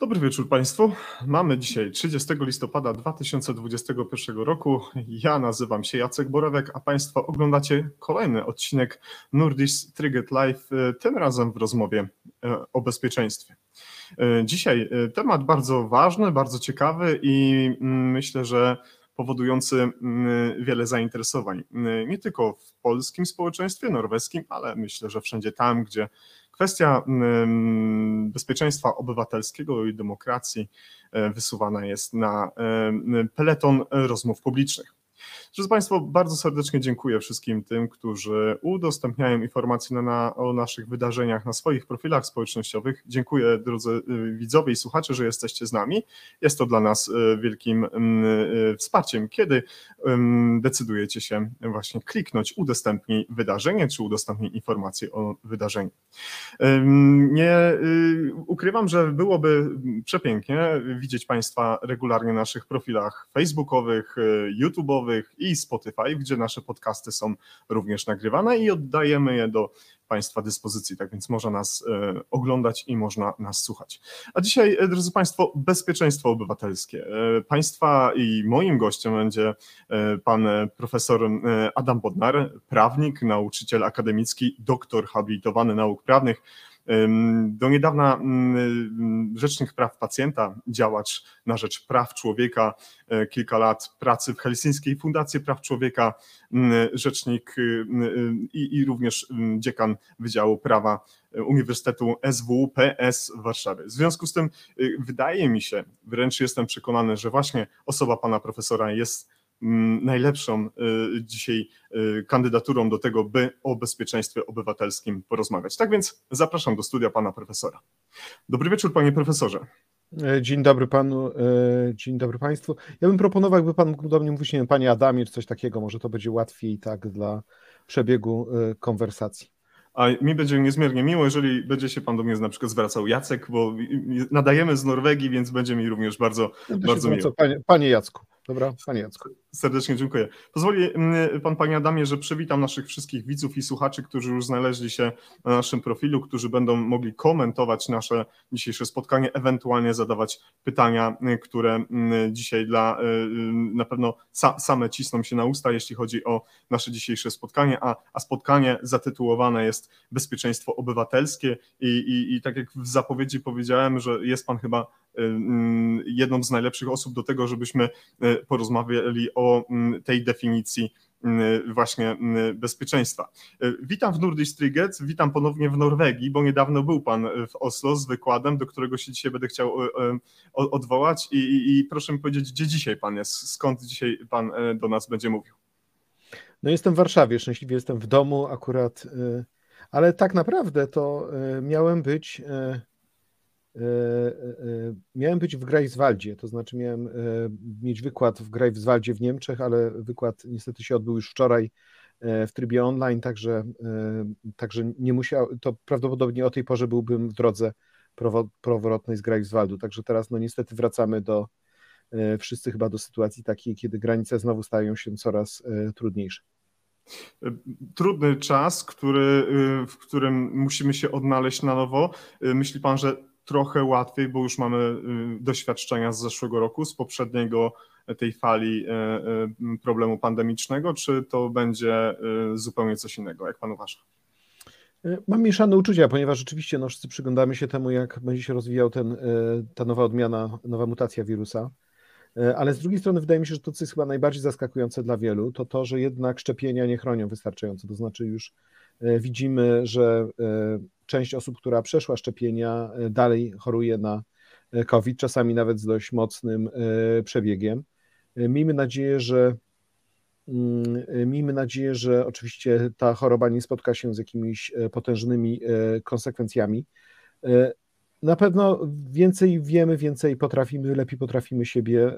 Dobry wieczór Państwu. Mamy dzisiaj 30 listopada 2021 roku. Ja nazywam się Jacek Borewek, a Państwo oglądacie kolejny odcinek Nordics Triggered Live, tym razem w rozmowie e, o bezpieczeństwie. E, dzisiaj e, temat bardzo ważny, bardzo ciekawy i mm, myślę, że powodujący mm, wiele zainteresowań. Nie tylko w polskim społeczeństwie, norweskim, ale myślę, że wszędzie tam, gdzie Kwestia bezpieczeństwa obywatelskiego i demokracji e, wysuwana jest na peleton rozmów publicznych. Drodzy Państwo, bardzo serdecznie dziękuję wszystkim tym, którzy udostępniają informacje na, na, o naszych wydarzeniach na swoich profilach społecznościowych. Dziękuję drodzy y, widzowie i słuchacze, że jesteście z nami. Jest to dla nas y, wielkim y, wsparciem, kiedy decydujecie się właśnie kliknąć udostępnij wydarzenie, czy udostępnij informacje o wydarzeniu. Nie ukrywam, że byłoby przepięknie widzieć Państwa regularnie na naszych profilach facebookowych, YouTube'owych, i Spotify, gdzie nasze podcasty są również nagrywane i oddajemy je do Państwa dyspozycji, tak więc można nas e, oglądać i można nas słuchać. A dzisiaj, e, drodzy Państwo, bezpieczeństwo obywatelskie. E, państwa i moim gościem będzie pan profesor Adam Bodnar, prawnik, nauczyciel akademicki, doktor habilitowany nauk prawnych, do niedawna mm, Rzecznik Praw Pacjenta, działacz na rzecz praw człowieka, e, kilka lat pracy w Helsińskiej Fundacji Praw Człowieka, rzecznik y, y, i, i również dziekan Wydziału Prawa Uniwersytetu SWPS w Warszawie. W związku z tym y, wydaje mi się, wręcz jestem przekonany, że właśnie osoba pana profesora jest Mm, najlepszą y, dzisiaj y, kandydaturą do tego, by o bezpieczeństwie obywatelskim porozmawiać. Tak więc zapraszam do studia pana profesora. Dobry wieczór, panie profesorze. E, dzień dobry panu, e, dzień dobry państwu. Ja bym proponował, jakby pan mógł do mnie mówić, nie wiem, panie Adamie, czy coś takiego, może to będzie łatwiej tak dla przebiegu e, konwersacji. A mi będzie niezmiernie miło, jeżeli będzie się pan do mnie na przykład zwracał Jacek, bo nadajemy z Norwegii, więc będzie mi również bardzo, bardzo miło. Panie, panie Jacku. Dobra, panie Jacku. Serdecznie dziękuję. Pozwoli mm, pan, panie Adamie, że przywitam naszych wszystkich widzów i słuchaczy, którzy już znaleźli się na naszym profilu, którzy będą mogli komentować nasze dzisiejsze spotkanie, ewentualnie zadawać pytania, y, które mm, dzisiaj dla y, y, na pewno same cisną się na usta, jeśli chodzi o nasze dzisiejsze spotkanie, a, a spotkanie zatytułowane jest Bezpieczeństwo Obywatelskie i, i, i tak jak w zapowiedzi powiedziałem, że jest pan chyba jedną z najlepszych osób do tego, żebyśmy porozmawiali o mm, tej definicji mm, właśnie mm, bezpieczeństwa. E, witam w Nordic Triget, witam ponownie w Norwegii, bo niedawno był Pan w Oslo z wykładem, do którego się dzisiaj będę chciał odwołać i, i, i proszę mi powiedzieć, gdzie dzisiaj Pan jest, skąd dzisiaj Pan do nas będzie mówił? No jestem w Warszawie, szczęśliwie jestem w domu akurat, ale tak naprawdę to miałem być miałem być w Greifswaldzie, to znaczy miałem e, mieć wykład w Greifswaldzie w Niemczech, ale wykład niestety się odbył już wczoraj w trybie online, także, także nie musiał, to prawdopodobnie o tej porze byłbym w drodze powrotnej z Greifswaldu, także teraz no niestety wracamy do wszyscy chyba do sytuacji takiej, kiedy granice znowu stają się coraz trudniejsze. Trudny czas, który, w którym musimy się odnaleźć na nowo. Myśli pan, że trochę łatwiej, bo już mamy y, doświadczenia z zeszłego roku, z poprzedniego e, tej fali e, problemu pandemicznego, czy to będzie zupełnie coś innego, jak pan uważa? Mam mieszane uczucia, ponieważ rzeczywiście no, wszyscy przyglądamy się temu, jak będzie się rozwijał ten, ta nowa odmiana, nowa mutacja wirusa. Ale z drugiej strony wydaje mi się, że to, co jest chyba najbardziej zaskakujące dla wielu, to to, że jednak szczepienia nie chronią wystarczająco. To znaczy już widzimy, że część osób, która przeszła szczepienia, e, dalej choruje na e, COVID, czasami nawet z dość mocnym e, przebiegiem. Miejmy nadzieję, że mm, Miejmy nadzieję, że oczywiście ta choroba nie spotka się z jakimiś potężnymi konsekwencjami. Na pewno więcej wiemy, więcej potrafimy, lepiej potrafimy siebie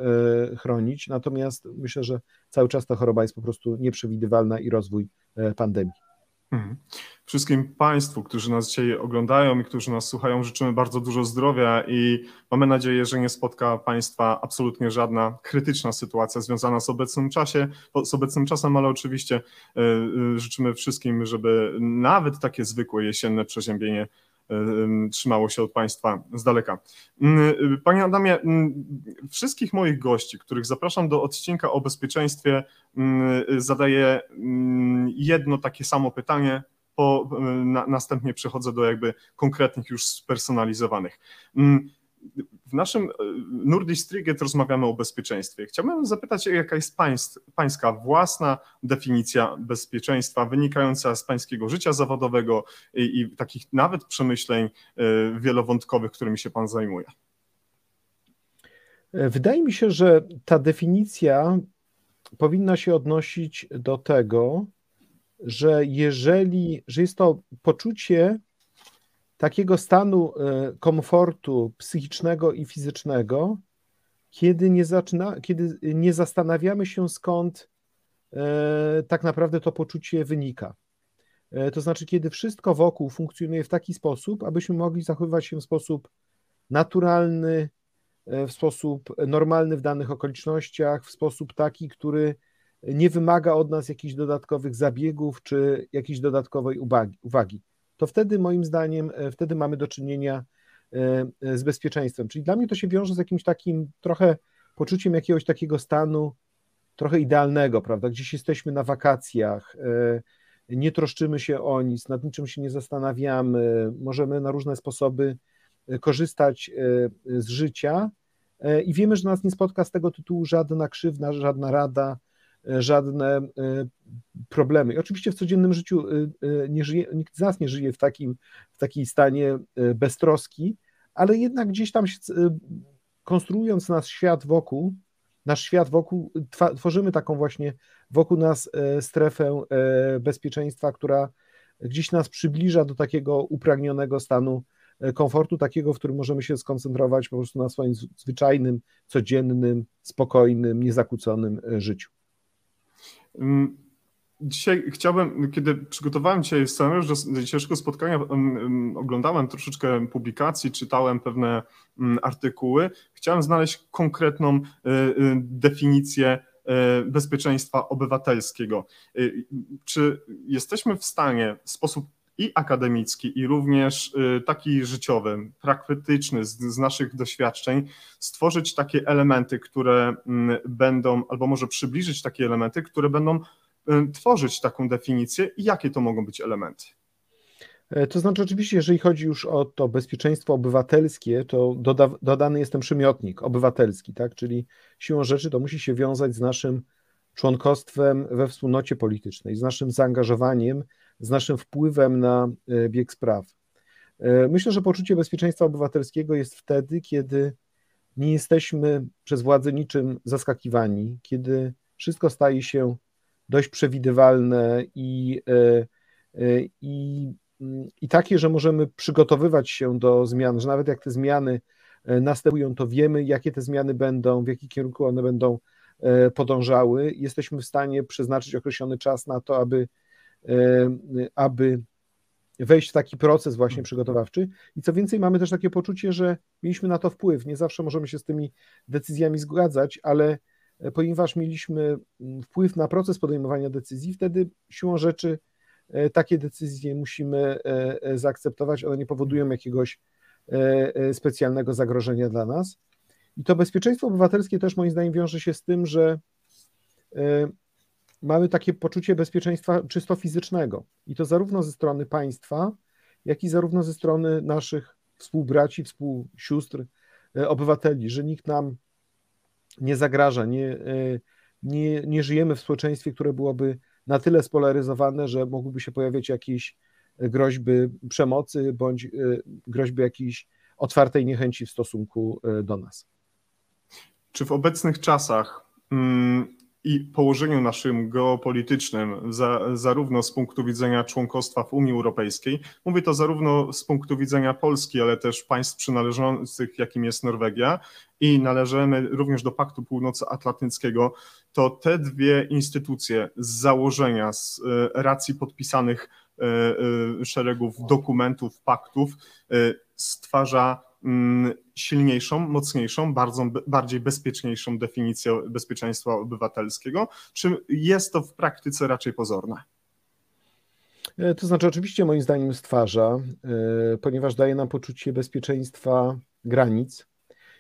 chronić, natomiast myślę, że cały czas ta choroba jest po prostu nieprzewidywalna i rozwój pandemii. Mhm. Wszystkim Państwu, którzy nas dzisiaj oglądają i którzy nas słuchają, życzymy bardzo dużo zdrowia i mamy nadzieję, że nie spotka Państwa absolutnie żadna krytyczna sytuacja związana z obecnym czasie, z obecnym czasem, ale oczywiście e, e, życzymy wszystkim, żeby nawet takie zwykłe jesienne przeziębienie trzymało się od państwa z daleka. Mm, panie Adamie, mm, wszystkich moich gości, których zapraszam do odcinka o bezpieczeństwie, zadaję jedno takie samo pytanie, po, na, następnie przechodzę do jakby konkretnych już spersonalizowanych. W naszym e, Nordic Triget rozmawiamy o bezpieczeństwie. Chciałbym zapytać, jaka jest pańs, pańska własna definicja bezpieczeństwa wynikająca z pańskiego życia zawodowego i, i takich nawet przemyśleń e, wielowątkowych, którymi się pan zajmuje. E, wydaje mi się, że ta definicja powinna się odnosić do tego, że jeżeli, że jest to poczucie takiego stanu e, komfortu psychicznego i fizycznego, kiedy nie, zaczyna, kiedy nie zastanawiamy się, skąd e, tak naprawdę to poczucie wynika. E, to znaczy, kiedy wszystko wokół funkcjonuje w taki sposób, abyśmy mogli zachowywać się w sposób naturalny, w sposób normalny w danych okolicznościach, w sposób taki, który nie wymaga od nas jakichś dodatkowych zabiegów czy jakiejś dodatkowej uwagi to wtedy moim zdaniem, e, wtedy mamy do czynienia e, e, z bezpieczeństwem. Czyli dla mnie to się wiąże z jakimś takim trochę poczuciem jakiegoś takiego stanu trochę idealnego, prawda? Gdzieś jesteśmy na wakacjach, nie troszczymy się o nic, nad niczym się nie zastanawiamy, możemy na różne sposoby korzystać z życia i wiemy, że nas nie spotka z tego tytułu żadna krzywda, żadna rada, żadne e, problemy. Oczywiście w codziennym życiu e, e, nie żyje, nikt z nas nie żyje w takim, w takim stanie beztroski, ale jednak gdzieś tam konstruując nasz świat wokół, nasz świat wokół, tworzymy taką właśnie wokół nas strefę bezpieczeństwa, która gdzieś nas przybliża do takiego upragnionego stanu komfortu, takiego, w którym możemy się skoncentrować po prostu na swoim zwyczajnym, codziennym, spokojnym, niezakłóconym życiu. Mm, dzisiaj chciałbym, kiedy przygotowałem dzisiaj scenariusz do dzisiejszego spotkania, mm, mm, oglądałem troszeczkę publikacji, czytałem pewne artykuły. Chciałem znaleźć konkretną y, y, definicję y, bezpieczeństwa obywatelskiego. Czy jesteśmy w stanie w sposób i akademicki, i również taki życiowy, praktyczny z, z, naszych doświadczeń, stworzyć takie elementy, które będą, albo może przybliżyć takie elementy, które będą tworzyć taką definicję i jakie to mogą być elementy? E, to znaczy, oczywiście, jeżeli chodzi już o to bezpieczeństwo obywatelskie, to doda, dodany jest ten przymiotnik obywatelski, tak? Czyli siłą rzeczy to musi się wiązać z naszym członkostwem we wspólnocie politycznej, z naszym zaangażowaniem z naszym wpływem na e, bieg spraw. E, myślę, że poczucie bezpieczeństwa obywatelskiego jest wtedy, kiedy nie jesteśmy przez władze niczym zaskakiwani, kiedy wszystko staje się dość przewidywalne i, e, i, i takie, że możemy przygotowywać się do zmian, że nawet jak te zmiany następują, to wiemy, jakie te zmiany będą, w jakim kierunku one będą podążały. Jesteśmy w stanie przeznaczyć określony czas na to, aby aby wejść w taki proces właśnie mhm. przygotowawczy. I co więcej, mamy też takie poczucie, że mieliśmy na to wpływ. Nie zawsze możemy się z tymi decyzjami zgadzać, ale e, ponieważ mieliśmy mm, wpływ na proces podejmowania decyzji, wtedy siłą rzeczy e, takie decyzje musimy zaakceptować. One nie powodują jakiegoś specjalnego zagrożenia dla nas. I to bezpieczeństwo obywatelskie też moim zdaniem wiąże się z tym, że mamy takie poczucie bezpieczeństwa czysto fizycznego. I to zarówno ze strony państwa, jak i zarówno ze strony naszych współbraci, współsióstr, e, obywateli, że nikt nam nie zagraża, nie, e, nie, nie żyjemy w społeczeństwie, które byłoby na tyle spolaryzowane, że mogłyby się pojawiać jakieś groźby przemocy bądź e, groźby jakiejś otwartej niechęci w stosunku do nas. Czy w obecnych czasach mm, i położeniu naszym geopolitycznym, za, zarówno z punktu widzenia członkostwa w Unii Europejskiej, mówię to zarówno z punktu widzenia Polski, ale też państw przynależących, jakim jest Norwegia, i należymy również do Paktu Północnoatlantyckiego, to te dwie instytucje z założenia, z e, racji podpisanych e, e, szeregów dokumentów, paktów, stwarza silniejszą, mocniejszą, bardzo, bardziej bezpieczniejszą definicję bezpieczeństwa obywatelskiego, czy jest to w praktyce raczej pozorne? To znaczy, oczywiście, moim zdaniem stwarza, ponieważ daje nam poczucie bezpieczeństwa granic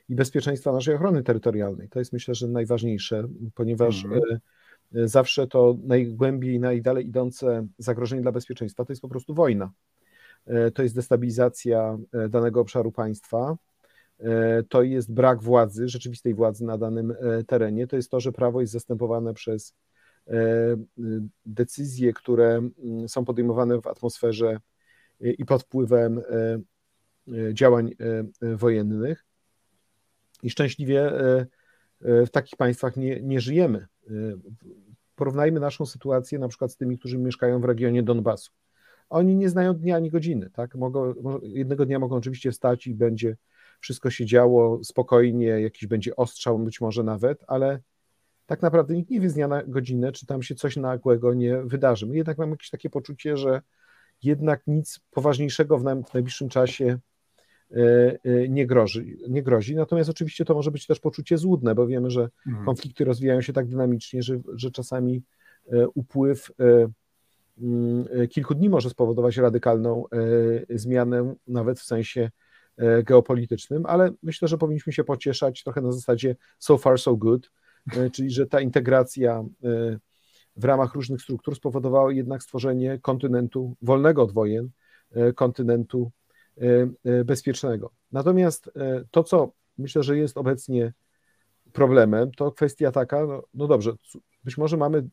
i bezpieczeństwa naszej ochrony terytorialnej. To jest myślę, że najważniejsze, ponieważ mm. zawsze to najgłębiej, najdalej idące zagrożenie dla bezpieczeństwa to jest po prostu wojna. To jest destabilizacja danego obszaru państwa, to jest brak władzy, rzeczywistej władzy na danym terenie, to jest to, że prawo jest zastępowane przez decyzje, które są podejmowane w atmosferze i pod wpływem działań wojennych i szczęśliwie e, e, w takich państwach nie, nie żyjemy. E, porównajmy naszą sytuację na przykład z tymi, którzy mieszkają w regionie Donbasu. Oni nie znają dnia ani godziny, tak? Mogą, jednego dnia mogą oczywiście wstać i będzie wszystko się działo spokojnie, jakiś będzie ostrzał, być może nawet, ale tak naprawdę nikt nie wie z dnia na godzinę, czy tam się coś nagłego nie wydarzy. My jednak mamy jakieś takie poczucie, że jednak nic poważniejszego w najbliższym czasie E, e, nie grozi, nie grozi. Natomiast oczywiście to może być też poczucie złudne, bo wiemy, że mhm. konflikty rozwijają się tak dynamicznie, że, że czasami e, upływ kilku dni może spowodować radykalną zmianę, nawet w sensie geopolitycznym, ale myślę, że powinniśmy się pocieszać trochę na zasadzie so far so good, czyli że ta integracja w ramach różnych struktur spowodowała jednak stworzenie kontynentu wolnego od wojen, kontynentu E, e, bezpiecznego. Natomiast e, to, co myślę, że jest obecnie problemem, to kwestia taka, no, no dobrze, być może mamy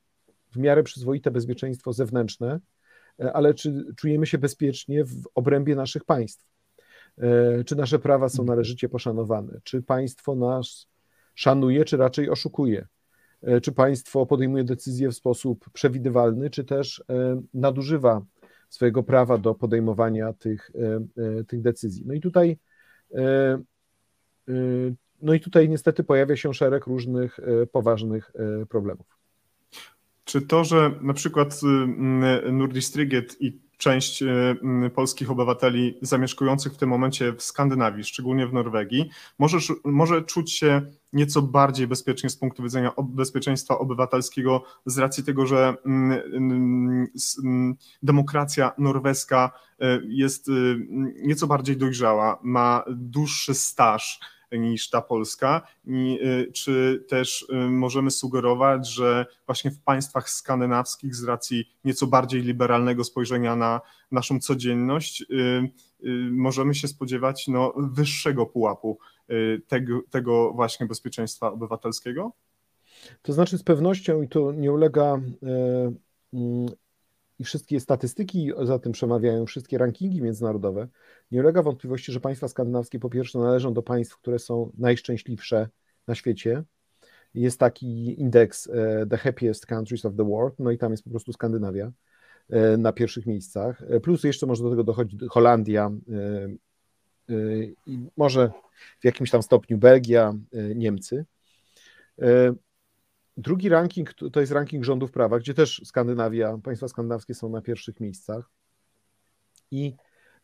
w miarę przyzwoite bezpieczeństwo zewnętrzne, ale czy czujemy się bezpiecznie w obrębie naszych państw? Czy nasze prawa są należycie poszanowane? Czy państwo nas szanuje, czy raczej oszukuje? Czy państwo podejmuje decyzje w sposób przewidywalny, czy też nadużywa swojego prawa do podejmowania tych, e, e, tych decyzji. No i tutaj e, no i tutaj niestety pojawia się szereg różnych poważnych problemów. Czy to, że na przykład Nordistryget i część polskich obywateli zamieszkujących w tym momencie w Skandynawii, szczególnie w Norwegii, może, może czuć się nieco bardziej bezpiecznie z punktu widzenia bezpieczeństwa obywatelskiego, z racji tego, że mm, mm, mm, demokracja norweska jest nieco bardziej dojrzała, ma dłuższy staż niż ta polska. I e, czy też możemy sugerować, że właśnie w państwach skandynawskich, z racji nieco bardziej liberalnego spojrzenia na naszą codzienność, możemy się spodziewać no, wyższego pułapu Y, tego, tego właśnie bezpieczeństwa obywatelskiego? To znaczy z pewnością i to nie ulega y, mm, i wszystkie statystyki za tym przemawiają, wszystkie rankingi międzynarodowe, nie ulega wątpliwości, że państwa skandynawskie po pierwsze należą do państw, które są najszczęśliwsze na świecie. Jest taki indeks y, The Happiest Countries of the World, no i tam jest po prostu Skandynawia na pierwszych miejscach. Plus jeszcze może do tego dochodzi Holandia, i może w jakimś tam stopniu Belgia, Niemcy. Drugi ranking to jest ranking rządów prawa, gdzie też Skandynawia, państwa skandynawskie są na pierwszych miejscach. I,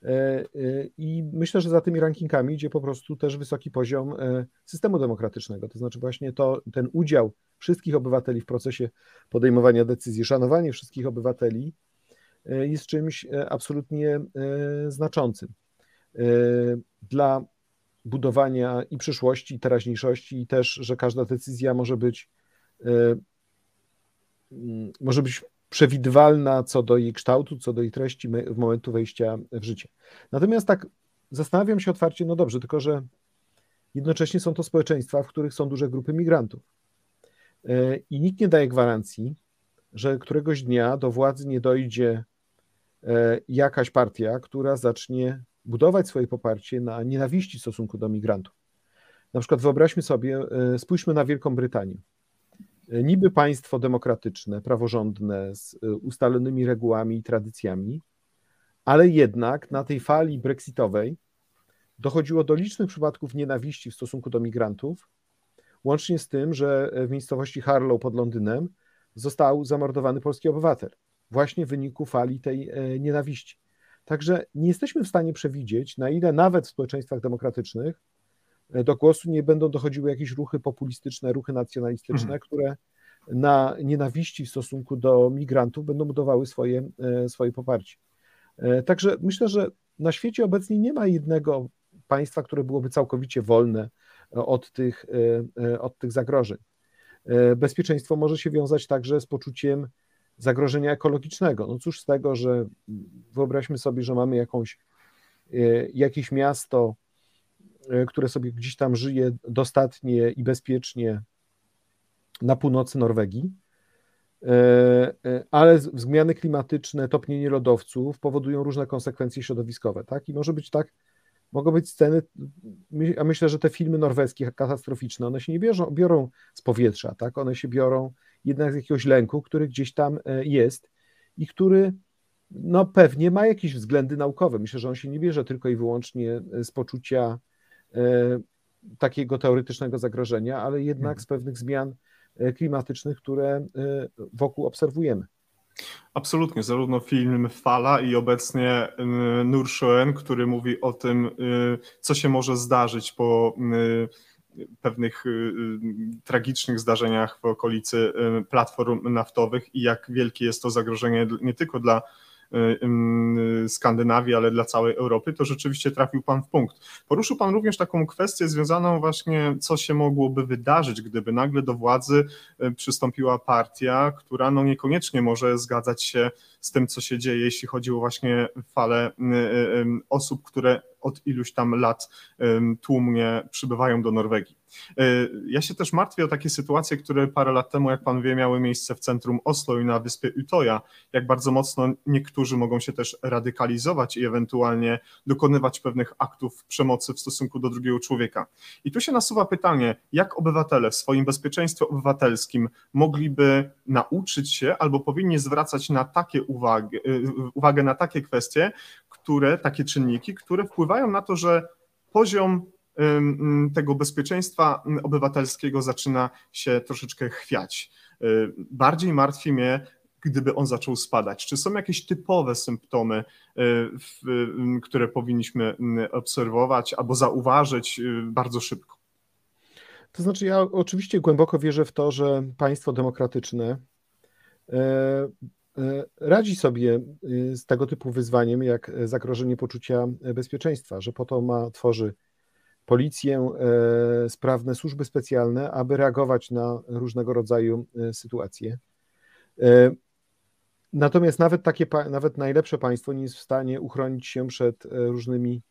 y, I myślę, że za tymi rankingami idzie po prostu też wysoki poziom systemu demokratycznego. To znaczy, właśnie to, ten udział wszystkich obywateli w procesie podejmowania decyzji, szanowanie wszystkich obywateli jest czymś absolutnie znaczącym. Dla budowania i przyszłości, i teraźniejszości, i też, że każda decyzja może być, e, może być przewidywalna co do jej kształtu, co do jej treści w momentu wejścia w życie. Natomiast tak zastanawiam się otwarcie, no dobrze, tylko że jednocześnie są to społeczeństwa, w których są duże grupy migrantów. E, I nikt nie daje gwarancji, że któregoś dnia do władzy nie dojdzie e, jakaś partia, która zacznie budować swoje poparcie na nienawiści w stosunku do migrantów. Na przykład wyobraźmy sobie, spójrzmy na Wielką Brytanię. E, niby państwo demokratyczne, praworządne, z e, ustalonymi regułami i tradycjami, ale jednak na tej fali brexitowej dochodziło do licznych przypadków nienawiści w stosunku do migrantów, łącznie z tym, że w miejscowości Harlow pod Londynem został zamordowany polski obywatel, właśnie w wyniku fali tej nienawiści. Także nie jesteśmy w stanie przewidzieć, na ile nawet w społeczeństwach demokratycznych e, do głosu nie będą dochodziły jakieś ruchy populistyczne, ruchy nacjonalistyczne, mhm. które na nienawiści w stosunku do migrantów będą budowały swoje, swoje poparcie. Także myślę, że na świecie obecnie nie ma jednego państwa, które byłoby całkowicie wolne od tych, od tych zagrożeń. Bezpieczeństwo może się wiązać także z poczuciem zagrożenia ekologicznego. No cóż z tego, że wyobraźmy sobie, że mamy jakąś, e, jakieś miasto, e, które sobie gdzieś tam żyje dostatnie i bezpiecznie na północy Norwegii, e, ale zmiany klimatyczne, topnienie lodowców powodują różne konsekwencje środowiskowe, tak? I może być tak, mogą być sceny, a myślę, że te filmy norweskie katastroficzne, one się nie biorą z powietrza, tak? One się biorą jednak z jakiegoś lęku, który gdzieś tam e, jest i który no pewnie ma jakieś względy naukowe. Myślę, że on się nie bierze tylko i wyłącznie e, z poczucia e, takiego teoretycznego zagrożenia, ale jednak mhm. z pewnych zmian klimatycznych, które wokół obserwujemy. Absolutnie, zarówno film Fala i obecnie Nur Shoen, który mówi o tym, co się może zdarzyć po pewnych tragicznych zdarzeniach w okolicy platform naftowych i jak wielkie jest to zagrożenie nie tylko dla Skandynawii, ale dla całej Europy, to rzeczywiście trafił Pan w punkt. Poruszył Pan również taką kwestię związaną właśnie, co się mogłoby wydarzyć, gdyby nagle do władzy przystąpiła partia, która no niekoniecznie może zgadzać się z tym, co się dzieje, jeśli chodzi o właśnie falę osób, które od iluś tam lat tłumnie przybywają do Norwegii. E, ja się też martwię o takie sytuacje, które parę lat temu, jak pan wie, miały miejsce w centrum Oslo i na wyspie Utoja, jak bardzo mocno niektórzy mogą się też radykalizować i ewentualnie dokonywać pewnych aktów przemocy w stosunku do drugiego człowieka. I tu się nasuwa pytanie, jak obywatele w swoim bezpieczeństwie obywatelskim mogliby nauczyć się albo powinni zwracać na takie uwagi, y, uwagę na takie kwestie, które, takie czynniki, które wpływają na to, że poziom tego bezpieczeństwa obywatelskiego zaczyna się troszeczkę chwiać. Y, bardziej martwi mnie, gdyby on zaczął spadać. Czy są jakieś typowe symptomy, y, które powinniśmy obserwować albo zauważyć y, bardzo szybko? To znaczy, ja oczywiście głęboko wierzę w to, że państwo demokratyczne radzi sobie z tego typu wyzwaniem, jak zagrożenie poczucia bezpieczeństwa, że po to ma, tworzy policję, e, sprawne służby specjalne, aby reagować na różnego rodzaju e, sytuacje. E, natomiast nawet takie, nawet najlepsze państwo nie jest w stanie uchronić się przed różnymi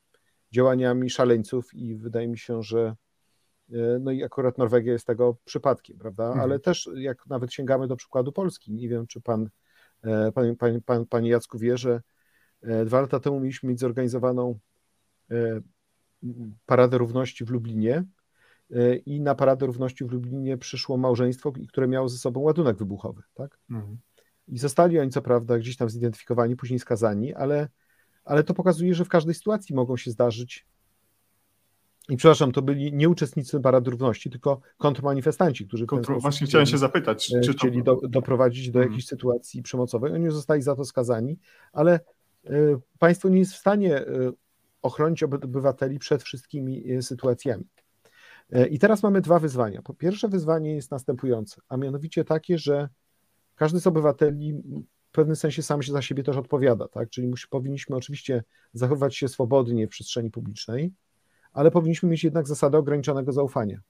działaniami szaleńców i wydaje mi się, że no i akurat Norwegia jest tego przypadkiem, prawda? Mhm. Ale też jak nawet sięgamy do przykładu Polski, nie wiem, czy pan, pan, pan, pan, panie Jacku wie, że dwa lata temu mieliśmy mieć zorganizowaną Paradę Równości w Lublinie e, i na Paradę Równości w Lublinie przyszło małżeństwo, które miało ze sobą ładunek wybuchowy, tak? Mhm. I zostali oni co prawda gdzieś tam zidentyfikowani, później skazani, ale, ale to pokazuje, że w każdej sytuacji mogą się zdarzyć i przepraszam, to byli nie uczestnicy Parady Równości, tylko kontrmanifestanci, którzy Kontro, właśnie chciałem się zapytać, czy chcieli to... do, doprowadzić do mhm. jakiejś sytuacji przemocowej. Oni zostali za to skazani, ale y, państwo nie jest w stanie ochronić obywateli przed wszystkimi e, sytuacjami. E, I teraz mamy dwa wyzwania. Po pierwsze wyzwanie jest następujące, a mianowicie takie, że każdy z obywateli w pewnym sensie sam się za siebie też odpowiada, tak? Czyli musi, powinniśmy oczywiście zachowywać się swobodnie w przestrzeni publicznej, ale powinniśmy mieć jednak zasadę ograniczonego zaufania.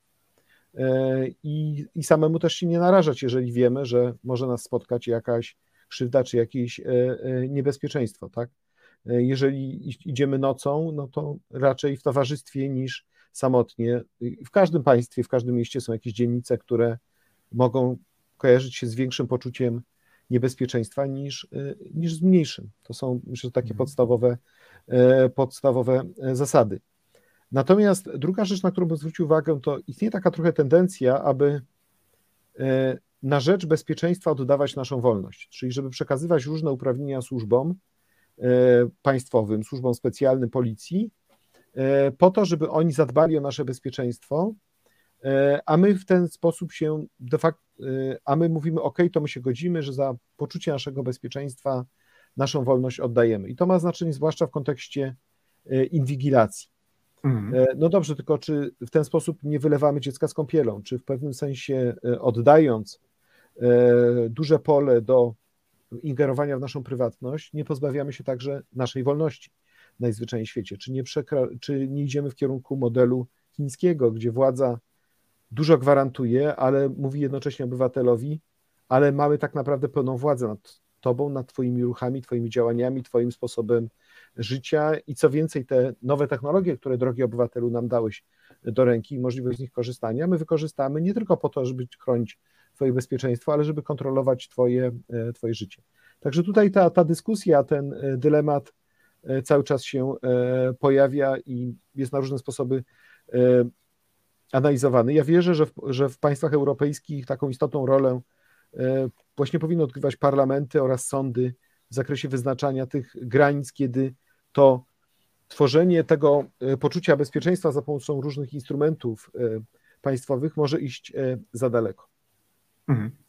E, I, I samemu też się nie narażać, jeżeli wiemy, że może nas spotkać jakaś krzywda czy jakieś niebezpieczeństwo, tak? E, jeżeli idziemy nocą, no to raczej w towarzystwie niż samotnie. W każdym państwie, w każdym mieście są jakieś dzielnice, które mogą kojarzyć się z większym poczuciem niebezpieczeństwa niż, e, niż z mniejszym. To są, myślę, takie mhm. podstawowe, e, podstawowe zasady. Natomiast druga rzecz, na którą bym zwrócił uwagę, to istnieje taka trochę tendencja, aby na rzecz bezpieczeństwa oddawać naszą wolność, czyli żeby przekazywać różne uprawnienia służbom, państwowym, służbom specjalnym, policji, e, po to, żeby oni zadbali o nasze bezpieczeństwo, e, a my w ten sposób się de facto, a my mówimy, OK, to my się godzimy, że za poczucie naszego bezpieczeństwa naszą wolność oddajemy. I to ma znaczenie zwłaszcza w kontekście inwigilacji. Mhm. No dobrze, tylko czy w ten sposób nie wylewamy dziecka z kąpielą? Czy w pewnym sensie oddając duże pole do ingerowania w naszą prywatność, nie pozbawiamy się także naszej wolności najzwyczajniej w świecie. Czy nie, przekra- czy nie idziemy w kierunku modelu chińskiego, gdzie władza dużo gwarantuje, ale mówi jednocześnie obywatelowi, ale mamy tak naprawdę pełną władzę nad tobą, nad twoimi ruchami, twoimi działaniami, twoim sposobem życia i co więcej, te nowe technologie, które drogi obywatelu nam dałeś do ręki i możliwość z nich korzystania, my wykorzystamy nie tylko po to, żeby chronić twoje bezpieczeństwo, ale żeby kontrolować twoje, e, twoje życie. Także tutaj ta, ta dyskusja, ten e, dylemat e, cały czas się pojawia i jest na różne sposoby analizowany. Ja wierzę, że w, że w państwach europejskich taką istotną rolę właśnie powinny odgrywać parlamenty oraz sądy w zakresie wyznaczania tych granic, kiedy to tworzenie tego poczucia bezpieczeństwa za pomocą różnych instrumentów państwowych może iść za daleko. Mhm.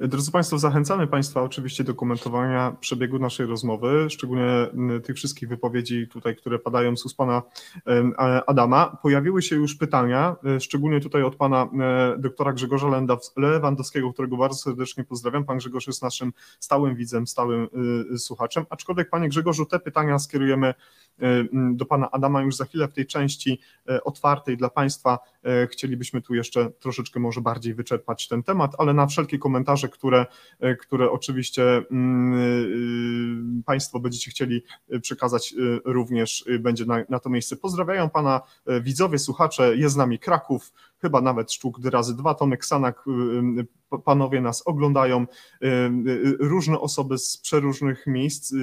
Drodzy Państwo, zachęcamy Państwa oczywiście do komentowania przebiegu naszej rozmowy, szczególnie tych wszystkich wypowiedzi tutaj, które padają z ust Pana Adama. Pojawiły się już pytania, e, szczególnie tutaj od Pana doktora Grzegorza Lewandowskiego, którego bardzo serdecznie pozdrawiam. Pan Grzegorz jest naszym stałym widzem, stałym słuchaczem, aczkolwiek Panie Grzegorzu, te pytania skierujemy do Pana Adama już za chwilę w tej części otwartej dla Państwa. Chcielibyśmy tu jeszcze troszeczkę może bardziej wyczerpać ten temat, ale na wszelkie komentarze, które, e, które oczywiście mm, y, Państwo będziecie chcieli przekazać, y, również będzie na, na to miejsce. Pozdrawiają Pana e, widzowie, słuchacze, jest z nami Kraków, chyba nawet sztuk razy dwa, Tomek Sanak, y, panowie nas oglądają, różne osoby z przeróżnych miejsc,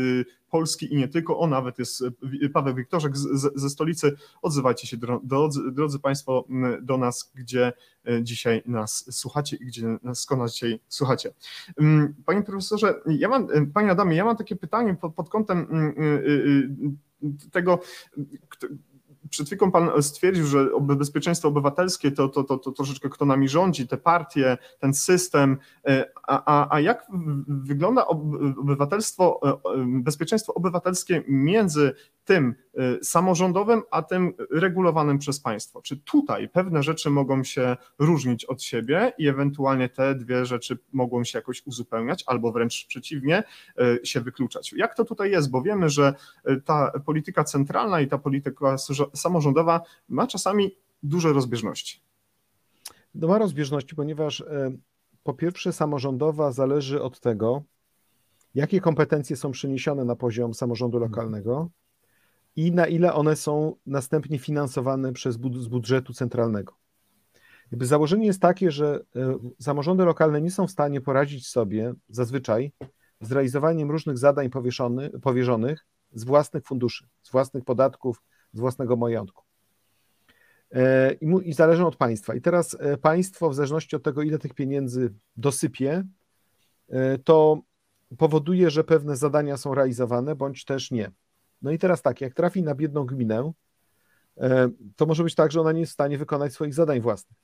Polski i nie tylko, o nawet jest Paweł Wiktorzek ze stolicy. Odzywajcie się, drodzy, drodzy Państwo, do nas, gdzie dzisiaj nas słuchacie i gdzie nas skąd dzisiaj słuchacie. Panie profesorze, ja mam, panie Adamie, ja mam takie pytanie pod, pod kątem tego, przed chwilą pan stwierdził, że bezpieczeństwo obywatelskie to, to, to, to troszeczkę kto nami rządzi, te partie, ten system, e, a, a, a jak wygląda obywatelstwo, e, bezpieczeństwo obywatelskie między tym e, samorządowym, a tym regulowanym przez państwo? Czy tutaj pewne rzeczy mogą się różnić od siebie i ewentualnie te dwie rzeczy mogą się jakoś uzupełniać, albo wręcz przeciwnie, się wykluczać? Jak to tutaj jest? Bo wiemy, że ta polityka centralna i ta polityka samorządowa ma czasami duże rozbieżności. No ma rozbieżności, ponieważ e, po pierwsze samorządowa zależy od tego, jakie kompetencje są przeniesione na poziom samorządu mhm. lokalnego i na ile one są następnie finansowane przez z budżetu centralnego. Jakby założenie jest takie, że e, samorządy lokalne nie są w stanie poradzić sobie zazwyczaj z realizowaniem różnych zadań powierzonych z własnych funduszy, z własnych podatków, z własnego majątku. E, I, I zależą od państwa. I teraz e, państwo, w zależności od tego, ile tych pieniędzy dosypie, e, to powoduje, że pewne zadania są realizowane, bądź też nie. No i teraz tak, jak trafi na biedną gminę, to może być tak, że ona nie jest w stanie wykonać swoich zadań własnych.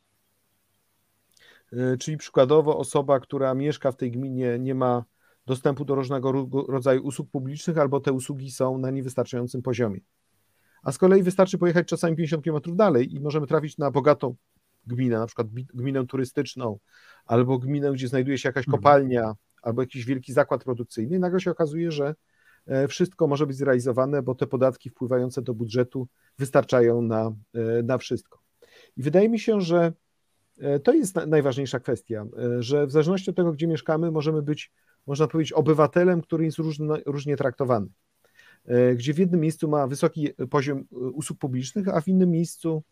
Czyli przykładowo osoba, która mieszka w tej gminie, nie ma dostępu do różnego rodzaju usług publicznych, albo te usługi są na niewystarczającym poziomie. A z kolei wystarczy pojechać czasami 50 km dalej i możemy trafić na bogatą gminę, na przykład gminę turystyczną, albo gminę, gdzie znajduje się jakaś mhm. kopalnia, albo jakiś wielki zakład produkcyjny, i nagle się okazuje, że e, wszystko może być zrealizowane, bo te podatki wpływające do budżetu wystarczają na, e, na wszystko. I wydaje mi się, że e, to jest najważniejsza kwestia, że w zależności od tego, gdzie mieszkamy, możemy być, można powiedzieć, obywatelem, który jest różno, różnie traktowany. E, gdzie w jednym miejscu ma wysoki poziom e, usług publicznych, a w innym miejscu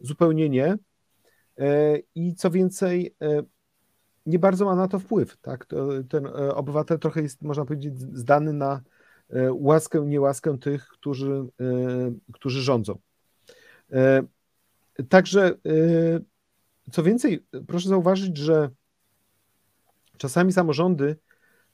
zupełnie nie. E, I co więcej, nie bardzo ma na to wpływ. Tak? Ten obywatel trochę jest, można powiedzieć, zdany na łaskę, niełaskę tych, którzy, którzy rządzą. Także, co więcej, proszę zauważyć, że czasami samorządy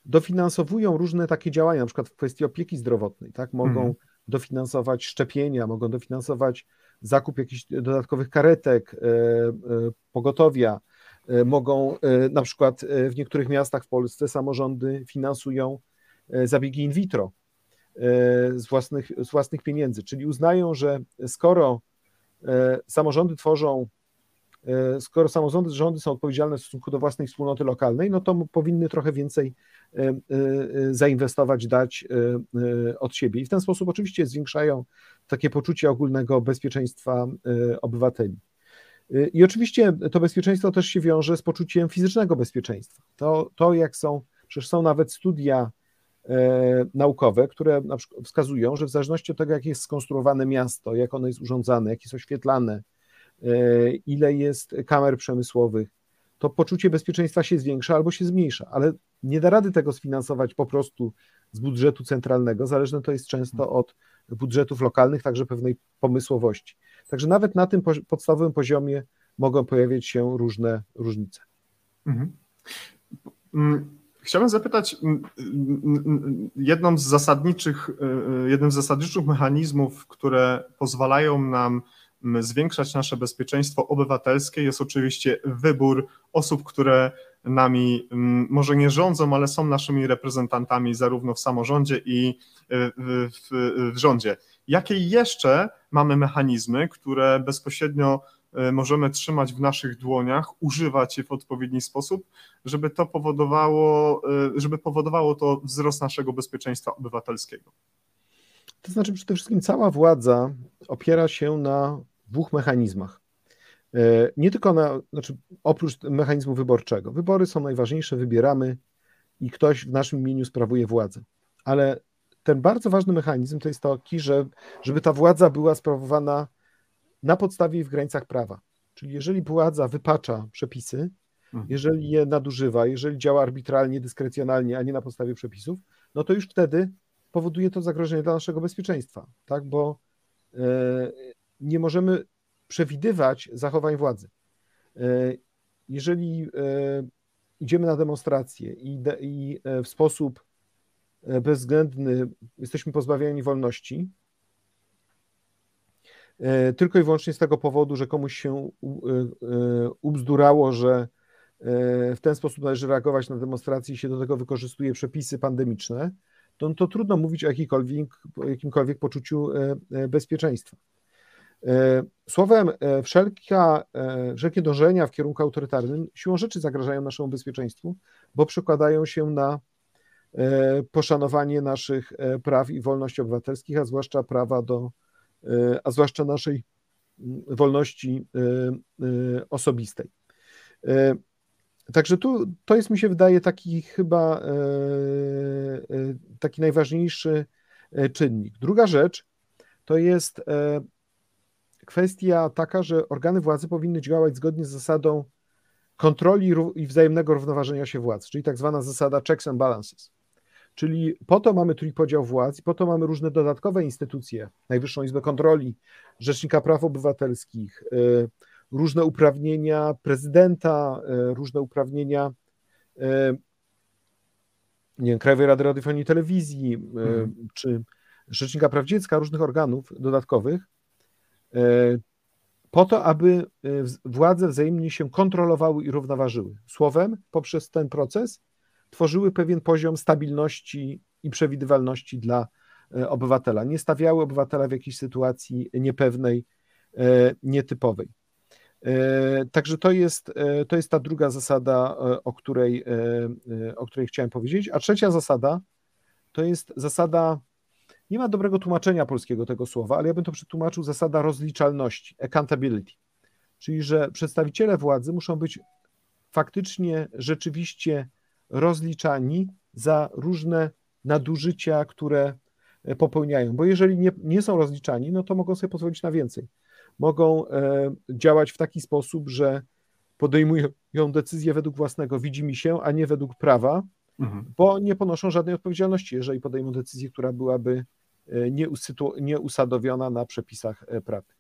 dofinansowują różne takie działania, na przykład w kwestii opieki zdrowotnej, tak? Mogą mhm. dofinansować szczepienia, mogą dofinansować zakup jakichś dodatkowych karetek, e, e, pogotowia, e, mogą na przykład w niektórych miastach w Polsce samorządy finansują zabiegi in vitro z własnych, z własnych pieniędzy, czyli uznają, że skoro samorządy tworzą skoro samorządy rządy są odpowiedzialne w stosunku do własnej wspólnoty lokalnej, no to powinny trochę więcej zainwestować, dać od siebie. I w ten sposób oczywiście zwiększają takie poczucie ogólnego bezpieczeństwa obywateli. I oczywiście to bezpieczeństwo też się wiąże z poczuciem fizycznego bezpieczeństwa. To, to jak są, przecież są nawet studia E, naukowe, które wskazują, że w zależności od tego, jak jest skonstruowane miasto, jak ono jest urządzane, jak jest oświetlane, e, ile jest kamer przemysłowych, to poczucie bezpieczeństwa się zwiększa albo się zmniejsza, ale nie da rady tego sfinansować po prostu z budżetu centralnego. Zależne to jest często od budżetów lokalnych, także pewnej pomysłowości. Także nawet na tym podstawowym poziomie mogą pojawiać się różne różnice. Mhm. Chciałbym zapytać, jedną z zasadniczych, e, e, jednym z zasadniczych mechanizmów, które pozwalają nam zwiększać nasze bezpieczeństwo obywatelskie, jest oczywiście wybór osób, które nami może nie rządzą, ale są naszymi reprezentantami zarówno w samorządzie i e, w, w, w rządzie. Jakie jeszcze mamy mechanizmy, które bezpośrednio E, możemy trzymać w naszych dłoniach, używać je w odpowiedni sposób, żeby to powodowało, e, żeby powodowało to wzrost naszego bezpieczeństwa obywatelskiego. To znaczy przede wszystkim cała władza opiera się na dwóch mechanizmach. E, nie tylko na, znaczy oprócz mechanizmu wyborczego. Wybory są najważniejsze, wybieramy i ktoś w naszym imieniu sprawuje władzę. Ale ten bardzo ważny mechanizm to jest taki, że żeby ta władza była sprawowana na podstawie i w granicach prawa. Czyli jeżeli władza wypacza przepisy, mhm. jeżeli je nadużywa, jeżeli działa arbitralnie, dyskrecjonalnie, a nie na podstawie przepisów, no to już wtedy powoduje to zagrożenie dla naszego bezpieczeństwa, tak? Bo e, nie możemy przewidywać zachowań władzy. E, jeżeli e, idziemy na demonstrację i, i w sposób bezwzględny jesteśmy pozbawieni wolności, E, tylko i wyłącznie z tego powodu, że komuś się e, e, ubzdurało, że w ten sposób należy reagować na demonstracje i się do tego wykorzystuje przepisy pandemiczne, to, to trudno mówić o jakimkolwiek poczuciu bezpieczeństwa. Słowem, wszelka, wszelkie dążenia w kierunku autorytarnym siłą rzeczy zagrażają naszemu bezpieczeństwu, bo przekładają się na poszanowanie naszych praw i wolności obywatelskich, a zwłaszcza prawa do E, a zwłaszcza naszej wolności e, e, osobistej. Także tu to jest, mi się wydaje, taki chyba taki najważniejszy czynnik. Druga rzecz to jest kwestia taka, że organy władzy powinny działać zgodnie z zasadą kontroli i wzajemnego równoważenia się władz, czyli tak zwana zasada checks and balances. Czyli po to mamy trójpodział władz i po to mamy różne dodatkowe instytucje, Najwyższą Izbę Kontroli, Rzecznika Praw Obywatelskich, y, różne uprawnienia prezydenta, y, różne uprawnienia y, nie wiem, Krajowej Rady Radiofonii i Telewizji, mhm. czy Rzecznika Praw Dziecka, różnych organów dodatkowych, po to, aby władze wzajemnie się kontrolowały i równoważyły. Słowem, poprzez ten proces tworzyły pewien poziom stabilności i przewidywalności dla e, obywatela. Nie stawiały obywatela w jakiejś sytuacji niepewnej, e, nietypowej. E, także to jest, to jest ta druga zasada, o której, o której chciałem powiedzieć. A trzecia zasada to jest zasada, nie ma dobrego tłumaczenia polskiego tego słowa, ale ja bym to przetłumaczył zasada rozliczalności, accountability. Czyli, że przedstawiciele władzy muszą być faktycznie, rzeczywiście rozliczani za różne nadużycia, które e, popełniają. Bo jeżeli nie, nie są rozliczani, no to mogą sobie pozwolić na więcej. Mogą e, działać w taki sposób, że podejmują decyzję według własnego widzimy się, a nie według prawa, mhm. bo nie ponoszą żadnej odpowiedzialności, jeżeli podejmą decyzję, która byłaby e, nieusadowiona na przepisach prawnych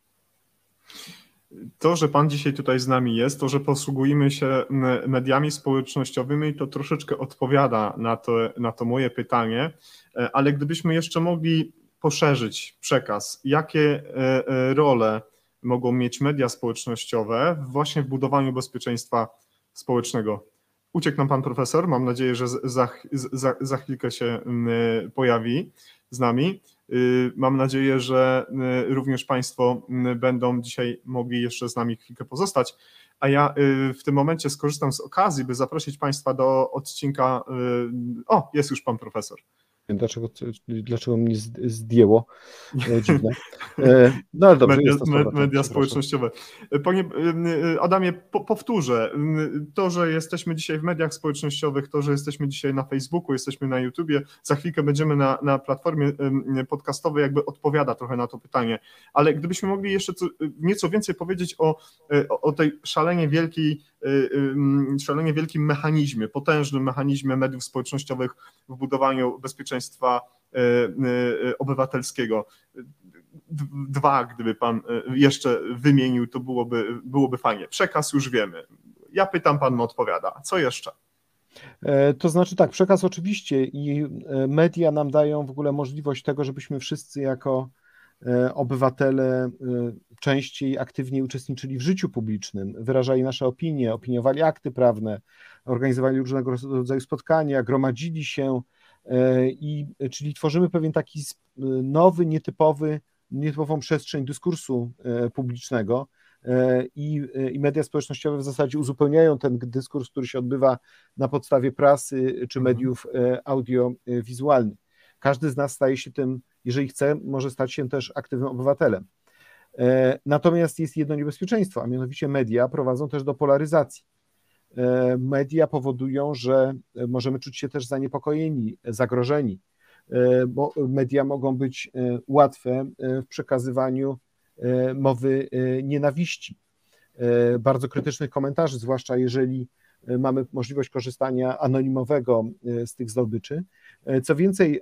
to, że Pan dzisiaj tutaj z nami jest, to, że posługujemy się mediami społecznościowymi, to troszeczkę odpowiada na to, na to moje pytanie, e, ale gdybyśmy jeszcze mogli poszerzyć przekaz, jakie e, e, role mogą mieć media społecznościowe właśnie w budowaniu bezpieczeństwa społecznego. Uciekł nam Pan Profesor, mam nadzieję, że za, za, za chwilkę się pojawi z nami. Mam nadzieję, że również Państwo będą dzisiaj mogli jeszcze z nami chwilkę pozostać. A ja w tym momencie skorzystam z okazji, by zaprosić Państwa do odcinka. O, jest już Pan Profesor dlaczego, dlaczego mnie zdjęło. E, dziwne. E, no ale dobrze, media, media społecznościowe. Panie e, Adamie, po, powtórzę. To, że jesteśmy dzisiaj w mediach społecznościowych, to, że jesteśmy dzisiaj na Facebooku, jesteśmy na YouTubie, za chwilkę będziemy na, na platformie podcastowej, jakby odpowiada trochę na to pytanie. Ale gdybyśmy mogli jeszcze co, nieco więcej powiedzieć o, o, o tej szalenie wielkiej szalenie wielkim mechanizmie, potężnym mechanizmie mediów społecznościowych w budowaniu bezpieczeństwa e, e, obywatelskiego. Dwa, gdyby pan e, jeszcze wymienił, to byłoby, byłoby fajnie. Przekaz już wiemy. Ja pytam, pan odpowiada. Co jeszcze? To znaczy tak, przekaz oczywiście i media nam dają w ogóle możliwość tego, żebyśmy wszyscy jako obywatele częściej, aktywniej uczestniczyli w życiu publicznym, wyrażali nasze opinie, opiniowali akty prawne, organizowali różnego rodzaju spotkania, gromadzili się i czyli tworzymy pewien taki nowy, nietypowy, nietypową przestrzeń dyskursu publicznego i, i media społecznościowe w zasadzie uzupełniają ten dyskurs, który się odbywa na podstawie prasy czy mhm. mediów audiowizualnych. Każdy z nas staje się tym jeżeli chce, może stać się też aktywnym obywatelem. E, natomiast jest jedno niebezpieczeństwo, a mianowicie media prowadzą też do polaryzacji. E, media powodują, że możemy czuć się też zaniepokojeni, zagrożeni, e, bo media mogą być łatwe w przekazywaniu mowy nienawiści, bardzo krytycznych komentarzy, zwłaszcza jeżeli mamy możliwość korzystania anonimowego z tych zdobyczy. Co więcej,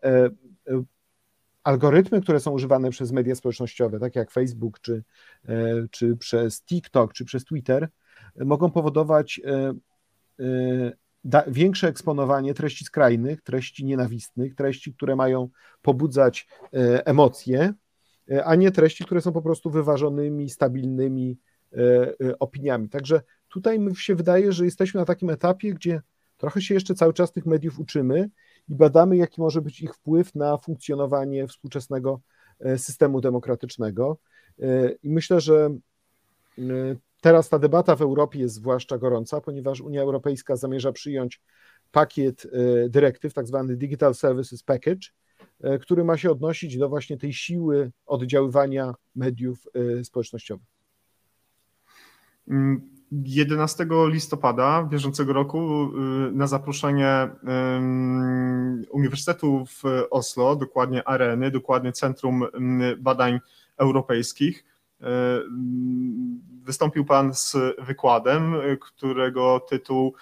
algorytmy, które są używane przez media społecznościowe, takie jak Facebook, czy, e, czy przez TikTok, czy przez Twitter, mogą powodować e, e, większe eksponowanie treści skrajnych, treści nienawistnych, treści, które mają pobudzać emocje, a nie treści, które są po prostu wyważonymi, stabilnymi opiniami. Także tutaj mi się wydaje, że jesteśmy na takim etapie, gdzie trochę się jeszcze cały czas tych mediów uczymy i badamy, jaki może być ich wpływ na funkcjonowanie współczesnego e, systemu demokratycznego. E, I myślę, że e, teraz ta debata w Europie jest zwłaszcza gorąca, ponieważ Unia Europejska zamierza przyjąć pakiet dyrektyw, tak zwany Digital Services Package, który ma się odnosić do właśnie tej siły oddziaływania mediów społecznościowych. Mm, 11 listopada bieżącego roku y, na zaproszenie Uniwersytetu w Oslo, dokładnie Areny, dokładnie Centrum Badań Europejskich, y, wystąpił Pan z wykładem, którego tytuł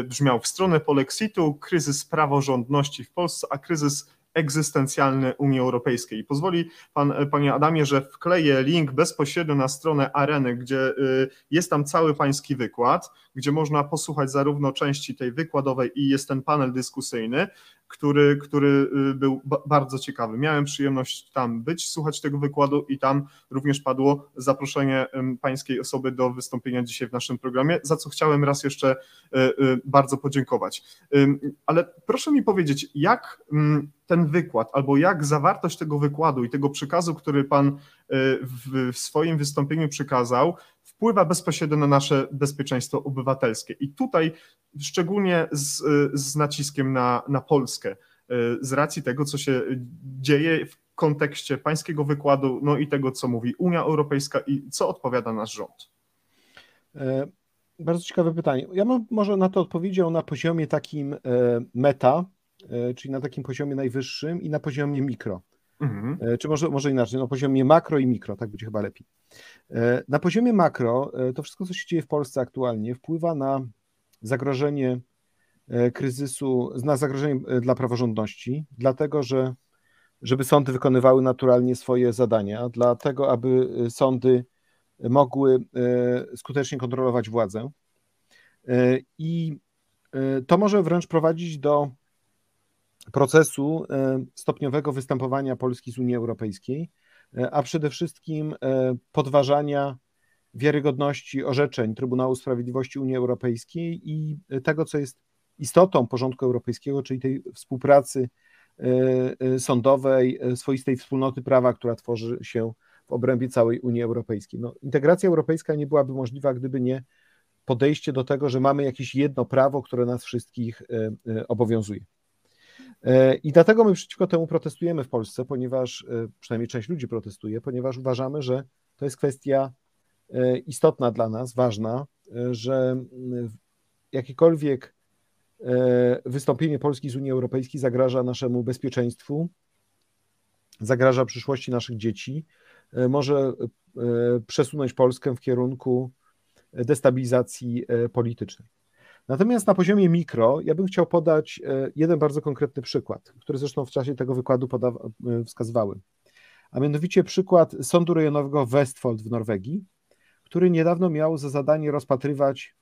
y, brzmiał W stronę polexitu, kryzys praworządności w Polsce, a kryzys egzystencjalny Unii Europejskiej. Pozwoli pan, panie Adamie, że wkleję link bezpośrednio na stronę Areny, gdzie y, jest tam cały pański wykład, gdzie można posłuchać zarówno części tej wykładowej i jest ten panel dyskusyjny, który, który y, był bardzo ciekawy. Miałem przyjemność tam być, słuchać tego wykładu i tam również padło zaproszenie pańskiej osoby do wystąpienia dzisiaj w naszym programie, za co chciałem raz jeszcze y, bardzo podziękować. Ale proszę mi powiedzieć, jak ten wykład, albo jak zawartość tego wykładu i tego przekazu, który Pan w, swoim wystąpieniu przekazał, wpływa bezpośrednio na nasze bezpieczeństwo obywatelskie. I tutaj szczególnie z, z naciskiem na, na Polskę, e, z racji tego, co się dzieje w kontekście pańskiego wykładu, no i tego, co mówi Unia Europejska i co odpowiada nasz rząd. E, bardzo ciekawe pytanie. Ja bym może na to odpowiedział na poziomie takim meta, E, czyli na takim poziomie najwyższym i na poziomie mikro. Mhm. E, czy może, może inaczej, na poziomie makro i mikro, tak będzie chyba lepiej. E, na poziomie makro to wszystko, co się dzieje w Polsce aktualnie, wpływa na zagrożenie kryzysu, na zagrożenie dla praworządności, dlatego że żeby sądy wykonywały naturalnie swoje zadania, dlatego aby sądy mogły skutecznie kontrolować władzę. I to może wręcz prowadzić do procesu e, stopniowego występowania Polski z Unii Europejskiej, e, a przede wszystkim e, podważania wiarygodności orzeczeń Trybunału Sprawiedliwości Unii Europejskiej i tego, co jest istotą porządku europejskiego, czyli tej współpracy sądowej, swoistej wspólnoty prawa, która tworzy się w obrębie całej Unii Europejskiej. No, integracja europejska nie byłaby możliwa, gdyby nie podejście do tego, że mamy jakieś jedno prawo, które nas wszystkich obowiązuje. I dlatego my przeciwko temu protestujemy w Polsce, ponieważ przynajmniej część ludzi protestuje, ponieważ uważamy, że to jest kwestia istotna dla nas, ważna, że jakiekolwiek e, wystąpienie Polski z Unii Europejskiej zagraża naszemu bezpieczeństwu, zagraża przyszłości naszych dzieci, e, może e, przesunąć Polskę w kierunku destabilizacji politycznej. Natomiast na poziomie mikro, ja bym chciał podać jeden bardzo konkretny przykład, który zresztą w czasie tego wykładu wskazywałem. A mianowicie przykład Sądu Rejonowego Westfold w Norwegii, który niedawno miał za zadanie rozpatrywać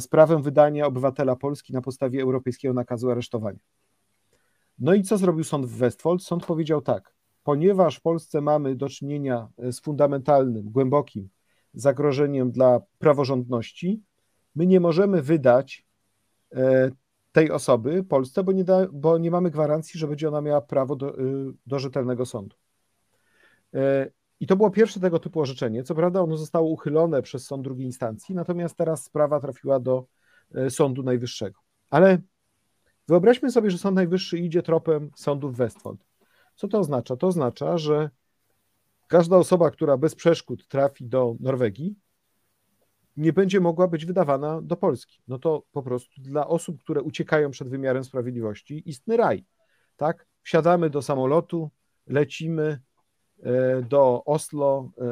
sprawę wydania obywatela Polski na podstawie europejskiego nakazu aresztowania. No i co zrobił sąd w Westfold? Sąd powiedział tak, ponieważ w Polsce mamy do czynienia z fundamentalnym, głębokim zagrożeniem dla praworządności, my nie możemy wydać e, tej osoby Polsce, bo nie, da, bo nie mamy gwarancji, że będzie ona miała prawo do, y, do rzetelnego sądu. E, i to było pierwsze tego typu orzeczenie. Co prawda ono zostało uchylone przez sąd drugiej instancji, natomiast teraz sprawa trafiła do e, Sądu Najwyższego. Ale wyobraźmy sobie, że Sąd Najwyższy idzie tropem sądu w Westfold. Co to oznacza? To oznacza, że każda osoba, która bez przeszkód trafi do Norwegii, nie będzie mogła być wydawana do Polski. No to po prostu dla osób, które uciekają przed wymiarem sprawiedliwości, istny raj. Tak? Wsiadamy do samolotu, lecimy, E, do Oslo, e,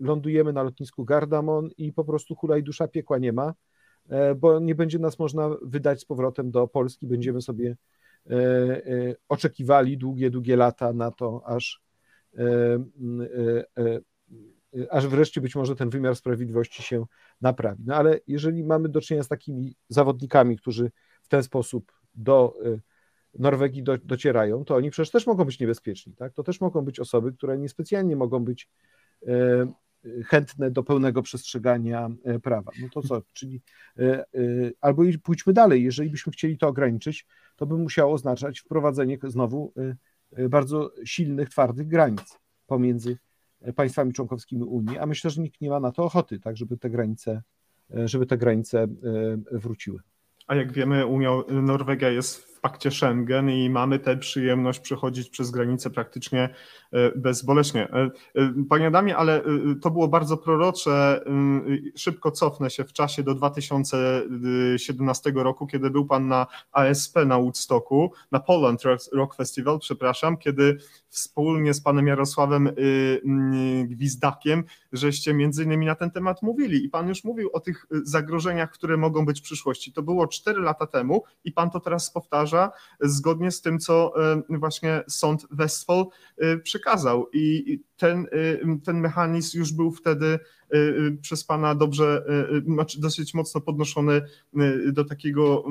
lądujemy na lotnisku Gardamon i po prostu hula i dusza piekła nie ma, e, bo nie będzie nas można wydać z powrotem do Polski. Będziemy sobie oczekiwali długie, długie lata na to, aż, aż wreszcie być może ten wymiar sprawiedliwości się naprawi. No ale jeżeli mamy do czynienia z takimi zawodnikami, którzy w ten sposób do Norwegii do, docierają, to oni przecież też mogą być niebezpieczni. Tak? To też mogą być osoby, które niespecjalnie mogą być e, chętne do pełnego przestrzegania prawa. No to co, czyli e, albo pójdźmy dalej, jeżeli byśmy chcieli to ograniczyć, to by musiało oznaczać wprowadzenie znowu bardzo silnych, twardych granic pomiędzy państwami członkowskimi Unii, a myślę, że nikt nie ma na to ochoty, tak, żeby te granice, żeby te granice wróciły. A jak wiemy, Unia, Norwegia jest pakcie Schengen i mamy tę przyjemność przechodzić przez granicę praktycznie e, bezboleśnie. E, e, panie Adamie, ale to było bardzo prorocze. Szybko cofnę się w czasie do 2017 roku, kiedy był pan na ASP na Woodstocku, na Poland Rock Festival, przepraszam, kiedy wspólnie z panem Jarosławem Gwizdakiem, żeście między innymi na ten temat mówili i pan już mówił o tych zagrożeniach, które mogą być w przyszłości. To było 4 lata temu i pan to teraz powtarza zgodnie z tym, co e, właśnie sąd Westfall e, przekazał. I ten, e, ten mechanizm już był wtedy przez Pana dobrze, znaczy dosyć mocno podnoszony do takiego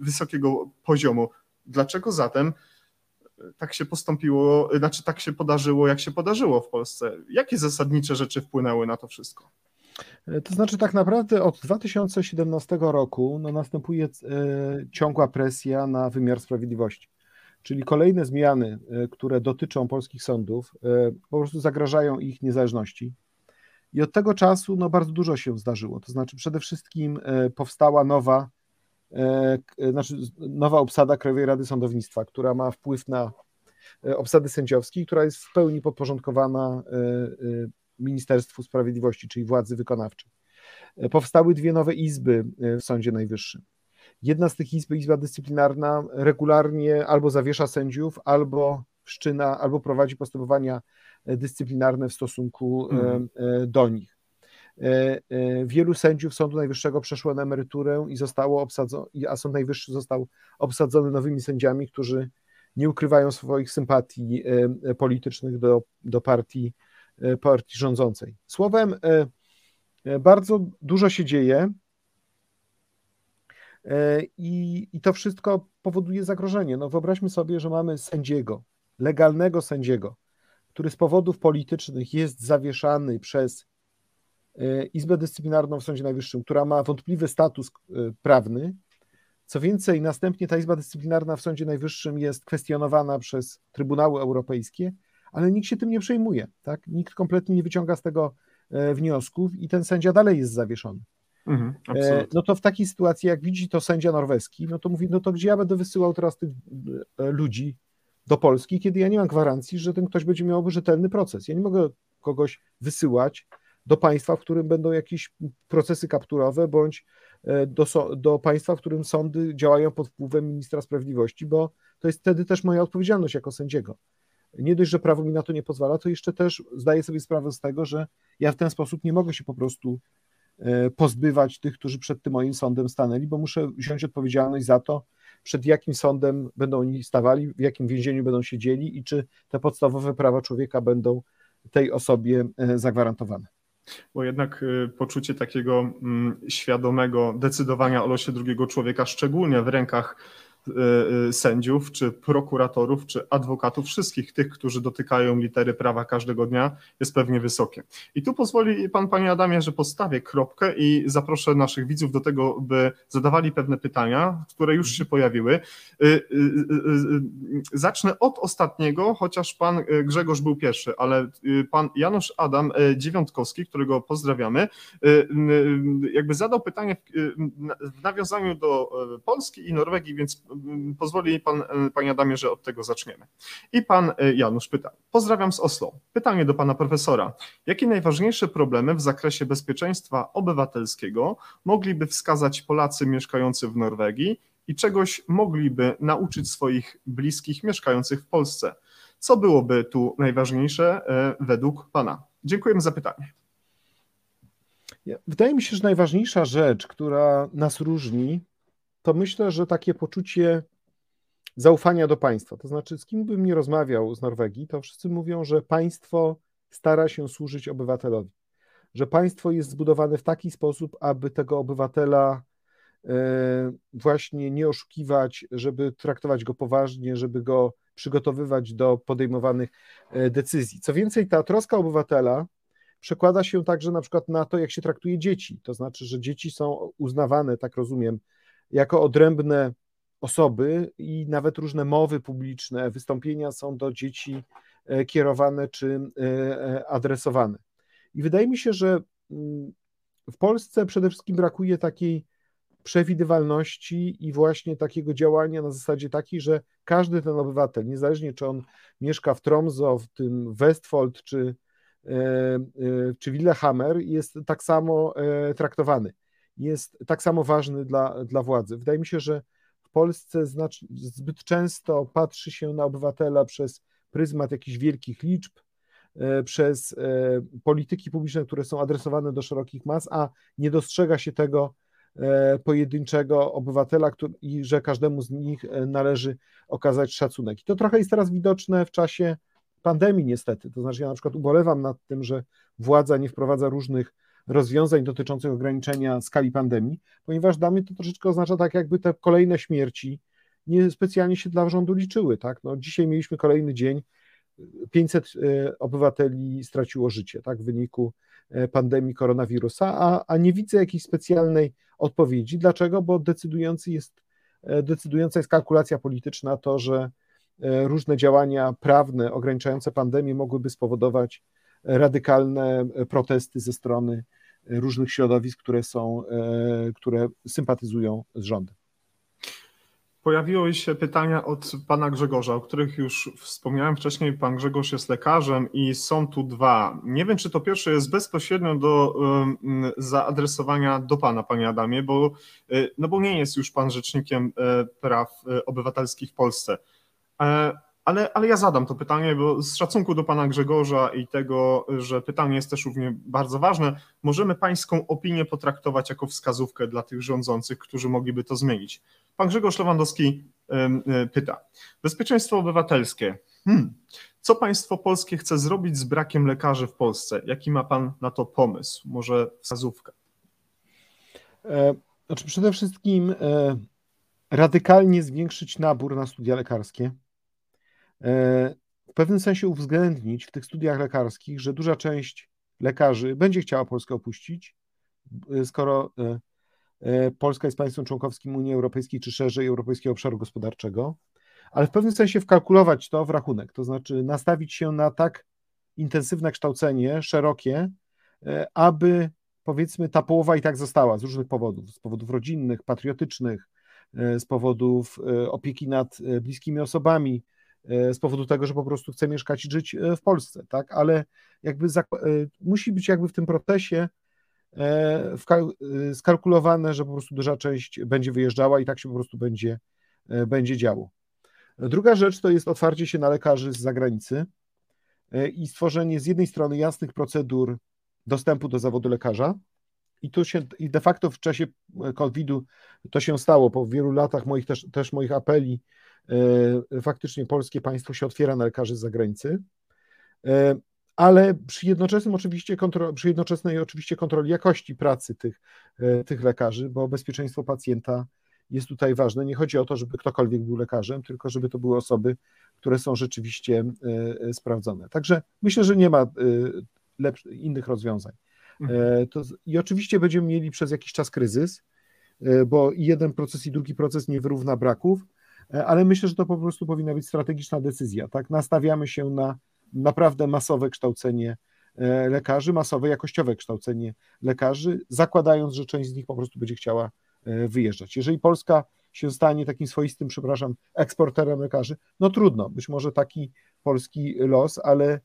wysokiego poziomu. Dlaczego zatem tak się postąpiło, znaczy tak się podarzyło, jak się podarzyło w Polsce? Jakie zasadnicze rzeczy wpłynęły na to wszystko? To znaczy, tak naprawdę od 2017 roku no, następuje e, ciągła presja na wymiar sprawiedliwości. Czyli kolejne zmiany, e, które dotyczą polskich sądów, e, po prostu zagrażają ich niezależności. I od tego czasu no, bardzo dużo się zdarzyło. To znaczy, przede wszystkim powstała nowa, znaczy nowa obsada Krajowej Rady Sądownictwa, która ma wpływ na obsady sędziowskie, która jest w pełni podporządkowana Ministerstwu Sprawiedliwości, czyli władzy wykonawczej. E, powstały dwie nowe izby e, w Sądzie Najwyższym. Jedna z tych izb, Izba Dyscyplinarna, regularnie albo zawiesza sędziów, albo wszczyna, albo prowadzi postępowania e, dyscyplinarne w stosunku mm. do nich. Wielu sędziów Sądu Najwyższego przeszło na emeryturę i zostało obsadzone, a Sąd Najwyższy został obsadzony nowymi sędziami, którzy nie ukrywają swoich sympatii politycznych do, do partii partii rządzącej. Słowem, e, e, bardzo dużo się dzieje i, i to wszystko powoduje zagrożenie. No wyobraźmy sobie, że mamy sędziego, legalnego sędziego, który z powodów politycznych jest zawieszany przez Izbę Dyscyplinarną w Sądzie Najwyższym, która ma wątpliwy status prawny, Co więcej, następnie ta Izba Dyscyplinarna w Sądzie Najwyższym jest kwestionowana przez Trybunały Europejskie, ale nikt się tym nie przejmuje. Tak? Nikt kompletnie nie wyciąga z tego e, wniosków i ten sędzia dalej jest zawieszony. Mhm, e, no to w takiej sytuacji, jak widzi to sędzia norweski, no to mówi, no to gdzie ja będę wysyłał teraz tych e, ludzi do Polski, kiedy ja nie mam gwarancji, że ten ktoś będzie miał rzetelny proces. Ja nie mogę kogoś wysyłać do państwa, w którym będą jakieś procesy kapturowe, bądź do, do państwa, w którym sądy działają pod wpływem ministra sprawiedliwości, bo to jest wtedy też moja odpowiedzialność jako sędziego nie dość, że prawo mi na to nie pozwala, to jeszcze też zdaję sobie sprawę z tego, że ja w ten sposób nie mogę się po prostu e, pozbywać tych, którzy przed tym moim sądem stanęli, bo muszę wziąć odpowiedzialność za to, przed jakim sądem będą oni stawali, w jakim więzieniu będą siedzieli i czy te podstawowe prawa człowieka będą tej osobie e, zagwarantowane. Bo jednak e, poczucie takiego mm, świadomego decydowania o losie drugiego człowieka, szczególnie w rękach sędziów, czy prokuratorów, czy adwokatów, wszystkich tych, którzy dotykają litery prawa każdego dnia, jest pewnie wysokie. I tu pozwoli Pan, Panie Adamie, że postawię kropkę i zaproszę naszych widzów do tego, by zadawali pewne pytania, które już się pojawiły. Y, zacznę od ostatniego, chociaż Pan Grzegorz był pierwszy, ale Pan Janusz Adam Dziewiątkowski, którego pozdrawiamy, jakby zadał pytanie w nawiązaniu do Polski i Norwegii, więc pozwoli pan, panie Adamie, że od tego zaczniemy. I pan e, Janusz pyta. Pozdrawiam z Oslo. Pytanie do pana profesora. Jakie najważniejsze problemy w zakresie bezpieczeństwa obywatelskiego mogliby wskazać Polacy mieszkający w Norwegii i czegoś mogliby nauczyć swoich bliskich mieszkających w Polsce? Co byłoby tu najważniejsze e, według pana? Dziękujemy za pytanie. Wydaje mi się, że najważniejsza rzecz, która nas różni, to myślę, że takie poczucie zaufania do państwa, to znaczy z kim bym nie rozmawiał z Norwegii, to wszyscy mówią, że państwo stara się służyć obywatelowi, że państwo jest zbudowane w taki sposób, aby tego obywatela e, właśnie nie oszukiwać, żeby traktować go poważnie, żeby go przygotowywać do podejmowanych e, decyzji. Co więcej, ta troska obywatela przekłada się także na przykład na to, jak się traktuje dzieci. To znaczy, że dzieci są uznawane, tak rozumiem, jako odrębne osoby i nawet różne mowy publiczne, wystąpienia są do dzieci e, kierowane czy e, e, adresowane. I wydaje mi się, że mm, w Polsce przede wszystkim brakuje takiej przewidywalności i właśnie takiego działania na zasadzie takiej, że każdy ten obywatel, niezależnie czy on mieszka w Tromso, w tym Westfold czy, czy Lillehammer, jest tak samo traktowany jest tak samo ważny dla, dla władzy. Wydaje mi się, że w Polsce znacz, zbyt często patrzy się na obywatela przez pryzmat jakichś wielkich liczb, e, przez e, polityki publiczne, które są adresowane do szerokich mas, a nie dostrzega się tego e, pojedynczego obywatela który, i że każdemu z nich należy okazać szacunek. I to trochę jest teraz widoczne w czasie pandemii niestety. To znaczy ja na przykład ubolewam nad tym, że władza nie wprowadza różnych rozwiązań dotyczących ograniczenia skali pandemii, ponieważ dla mnie to troszeczkę oznacza tak, jakby te kolejne śmierci nie specjalnie się dla rządu liczyły. Tak? No, dzisiaj mieliśmy kolejny dzień, 500 e, obywateli straciło życie tak, w wyniku e, pandemii koronawirusa, a, a nie widzę jakiejś specjalnej odpowiedzi. Dlaczego? Bo decydujący jest, e, decydująca jest kalkulacja polityczna, to, że różne działania prawne ograniczające pandemię mogłyby spowodować radykalne protesty ze strony różnych środowisk, które są, e, które sympatyzują z rządem. Pojawiły się pytania od pana Grzegorza, o których już wspomniałem wcześniej. Pan Grzegorz jest lekarzem i są tu dwa. Nie wiem, czy to pierwsze jest bezpośrednio do zaadresowania do pana, panie Adamie, bo, e, no bo nie jest już pan rzecznikiem e, praw obywatelskich w Polsce. Ale, ale ja zadam to pytanie, bo z szacunku do pana Grzegorza i tego, że pytanie jest też równie bardzo ważne, możemy pańską opinię potraktować jako wskazówkę dla tych rządzących, którzy mogliby to zmienić. Pan Grzegorz Lewandowski y, pyta: Bezpieczeństwo obywatelskie. Hmm. Co państwo polskie chce zrobić z brakiem lekarzy w Polsce? Jaki ma pan na to pomysł? Może wskazówkę? E, znaczy przede wszystkim e, radykalnie zwiększyć nabór na studia lekarskie E, w pewnym sensie uwzględnić w tych studiach lekarskich, że duża część lekarzy będzie chciała Polskę opuścić, e, skoro Polska jest państwem członkowskim Unii Europejskiej, czy szerzej Europejskiego Obszaru Gospodarczego, ale w pewnym sensie wkalkulować to w rachunek, to znaczy nastawić się na tak intensywne kształcenie, szerokie, aby powiedzmy ta połowa i tak została z różnych powodów, z powodów rodzinnych, patriotycznych, z powodów opieki nad bliskimi osobami, E, z powodu tego, że po prostu chce mieszkać i żyć e, w Polsce, tak? Ale jakby e, musi być jakby w tym procesie skalkulowane, że po prostu duża część będzie wyjeżdżała i tak się po prostu będzie, będzie działo. Druga rzecz to jest otwarcie się na lekarzy z zagranicy i stworzenie z jednej strony jasnych procedur dostępu do zawodu lekarza, i to się i de facto w czasie COVID-u to się stało po wielu latach moich też, też moich apeli E, faktycznie polskie państwo się otwiera na lekarzy z zagranicy, e, ale przy jednoczesnym oczywiście kontro, przy jednoczesnej oczywiście kontroli jakości pracy tych, e, tych lekarzy, bo bezpieczeństwo pacjenta jest tutaj ważne. Nie chodzi o to, żeby ktokolwiek był lekarzem, tylko żeby to były osoby, które są rzeczywiście sprawdzone. Także myślę, że nie ma innych rozwiązań. Mhm. To, I oczywiście będziemy mieli przez jakiś czas kryzys, bo i jeden proces, i drugi proces nie wyrówna braków, E, ale myślę, że to po prostu powinna być strategiczna decyzja. Tak? Nastawiamy się na naprawdę masowe kształcenie e, lekarzy, masowe, jakościowe kształcenie lekarzy, zakładając, że część z nich po prostu będzie chciała e, wyjeżdżać. Jeżeli Polska się stanie takim swoistym, przepraszam, eksporterem lekarzy, no trudno, być może taki polski los, ale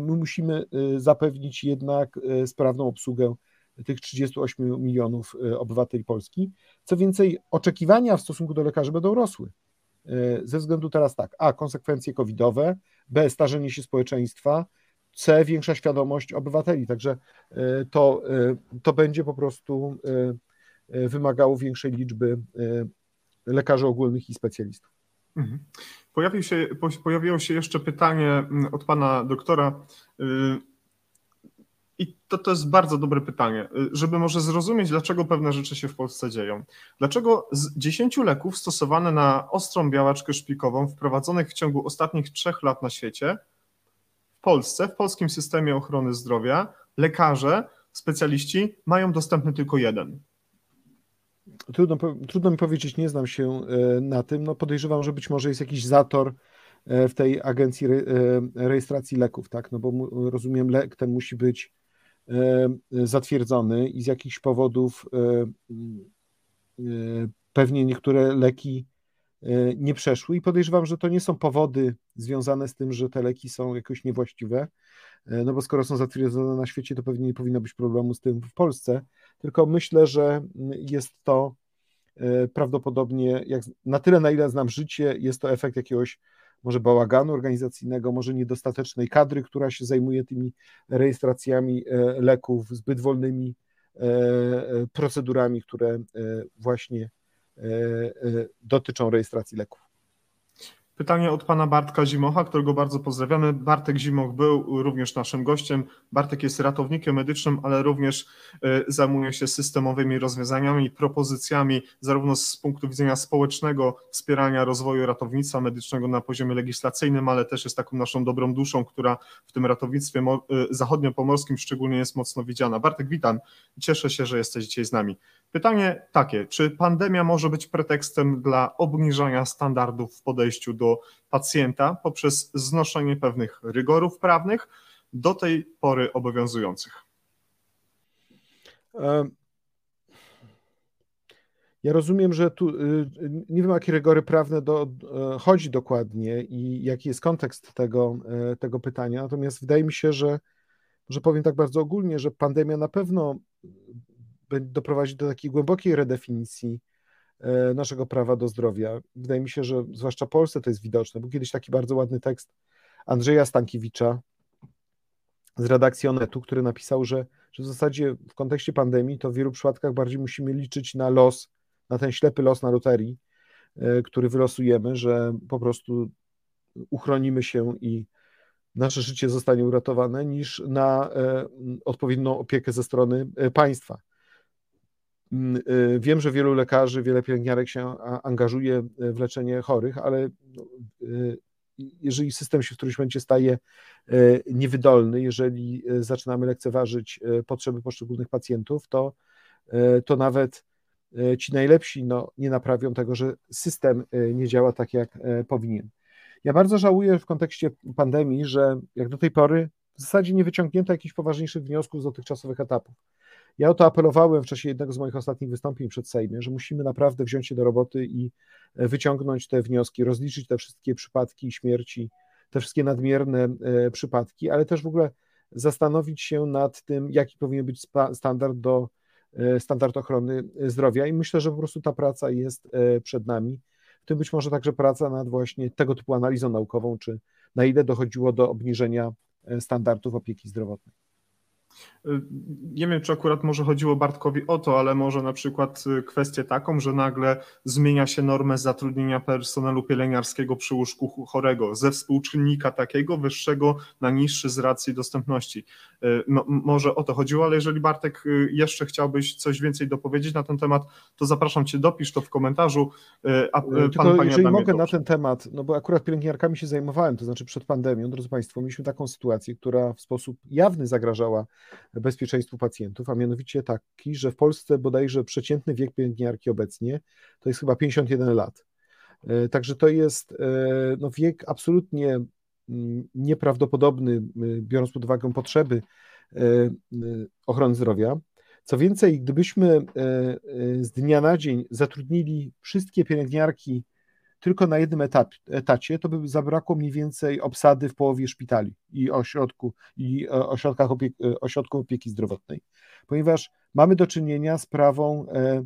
my musimy zapewnić jednak sprawną obsługę tych 38 milionów e, obywateli Polski. Co więcej, oczekiwania w stosunku do lekarzy będą rosły. E, ze względu teraz tak, a konsekwencje covidowe, b starzenie się społeczeństwa, c większa świadomość obywateli. Także e, to, to będzie po prostu wymagało większej liczby lekarzy ogólnych i specjalistów. Mhm. Pojawił się, pojawiło się jeszcze pytanie od pana doktora i to, to jest bardzo dobre pytanie, y, żeby może zrozumieć, dlaczego pewne rzeczy się w Polsce dzieją. Dlaczego z 10 leków stosowanych na ostrą białaczkę szpikową, wprowadzonych w ciągu ostatnich trzech lat na świecie, w Polsce, w polskim systemie ochrony zdrowia, lekarze, specjaliści mają dostępny tylko jeden? Trudno, trudno mi powiedzieć, nie znam się e, na tym. No podejrzewam, że być może jest jakiś zator e, w tej agencji e, rejestracji leków, tak? No bo rozumiem, lek ten musi być zatwierdzony i z jakichś powodów pewnie niektóre leki nie przeszły i podejrzewam, że to nie są powody związane z tym, że te leki są jakoś niewłaściwe, no bo skoro są zatwierdzone na świecie, to pewnie nie powinno być problemu z tym w Polsce, tylko myślę, że jest to prawdopodobnie, jak, na tyle na ile znam życie, jest to efekt jakiegoś może bałaganu organizacyjnego, może niedostatecznej kadry, która się zajmuje tymi rejestracjami e, leków, zbyt wolnymi e, e, procedurami, które właśnie dotyczą rejestracji leków. Pytanie od pana Bartka Zimocha, którego bardzo pozdrawiamy. Bartek Zimoch był również naszym gościem. Bartek jest ratownikiem medycznym, ale również e, zajmuje się systemowymi rozwiązaniami propozycjami, zarówno z punktu widzenia społecznego wspierania rozwoju ratownictwa medycznego na poziomie legislacyjnym, ale też jest taką naszą dobrą duszą, która w tym ratownictwie e, zachodniopomorskim szczególnie jest mocno widziana. Bartek, witam. Cieszę się, że jesteś dzisiaj z nami. Pytanie takie, czy pandemia może być pretekstem dla obniżania standardów w podejściu do pacjenta poprzez znoszenie pewnych rygorów prawnych do tej pory obowiązujących? Ja rozumiem, że tu y, nie wiem, jakie rygory prawne do, e, chodzi dokładnie i jaki jest kontekst tego, e, tego pytania, natomiast wydaje mi się, że, że powiem tak bardzo ogólnie, że pandemia na pewno doprowadzi do takiej głębokiej redefinicji naszego prawa do zdrowia. Wydaje mi się, że zwłaszcza w Polsce to jest widoczne. Był kiedyś taki bardzo ładny tekst Andrzeja Stankiewicza z redakcji Onetu, który napisał, że, że w zasadzie w kontekście pandemii to w wielu przypadkach bardziej musimy liczyć na los, na ten ślepy los na loterii, e, który wylosujemy, że po prostu uchronimy się i nasze życie zostanie uratowane, niż na e, odpowiednią opiekę ze strony państwa. Mm, y, wiem, że wielu lekarzy, wiele pielęgniarek się angażuje w leczenie chorych, ale no, y, jeżeli system się w którymś momencie staje y, niewydolny, jeżeli zaczynamy lekceważyć potrzeby poszczególnych pacjentów, to, to nawet ci najlepsi no, nie naprawią tego, że system nie działa tak, jak powinien. Ja bardzo żałuję w kontekście pandemii, że jak do tej pory w zasadzie nie wyciągnięto jakichś poważniejszych wniosków z dotychczasowych etapów. Ja o to apelowałem w czasie jednego z moich ostatnich wystąpień przed Sejmie, że musimy naprawdę wziąć się do roboty i wyciągnąć te wnioski, rozliczyć te wszystkie przypadki śmierci, te wszystkie nadmierne e, przypadki, ale też w ogóle zastanowić się nad tym, jaki powinien być standard do e, standard ochrony zdrowia i myślę, że po prostu ta praca jest e, przed nami. W tym być może także praca nad właśnie tego typu analizą naukową, czy na ile dochodziło do obniżenia standardów opieki zdrowotnej. Nie wiem, czy akurat może chodziło Bartkowi o to, ale może na przykład y, kwestię taką, że nagle zmienia się normę zatrudnienia personelu pielęgniarskiego przy łóżku chorego ze współczynnika takiego wyższego na niższy z racji dostępności. Y, może o to chodziło, ale jeżeli Bartek y, jeszcze chciałbyś coś więcej dopowiedzieć na ten temat, to zapraszam Cię, dopisz to w komentarzu. A Tylko pan, jeżeli Adamie, mogę dobrze. na ten temat, no bo akurat pielęgniarkami się zajmowałem, to znaczy przed pandemią, drodzy Państwo, mieliśmy taką sytuację, która w sposób jawny zagrażała bezpieczeństwu pacjentów, a mianowicie taki, że w Polsce bodajże przeciętny wiek pielęgniarki obecnie to jest chyba 51 lat. E, także to jest e, no, wiek absolutnie mm, nieprawdopodobny, biorąc pod uwagę potrzeby e, ochrony zdrowia. Co więcej, gdybyśmy z dnia na dzień zatrudnili wszystkie pielęgniarki tylko na jednym etap, etacie, to by zabrakło mniej więcej obsady w połowie szpitali i ośrodku, i e, ośrodkach opieki, e, ośrodków opieki zdrowotnej, ponieważ mamy do czynienia z prawą e,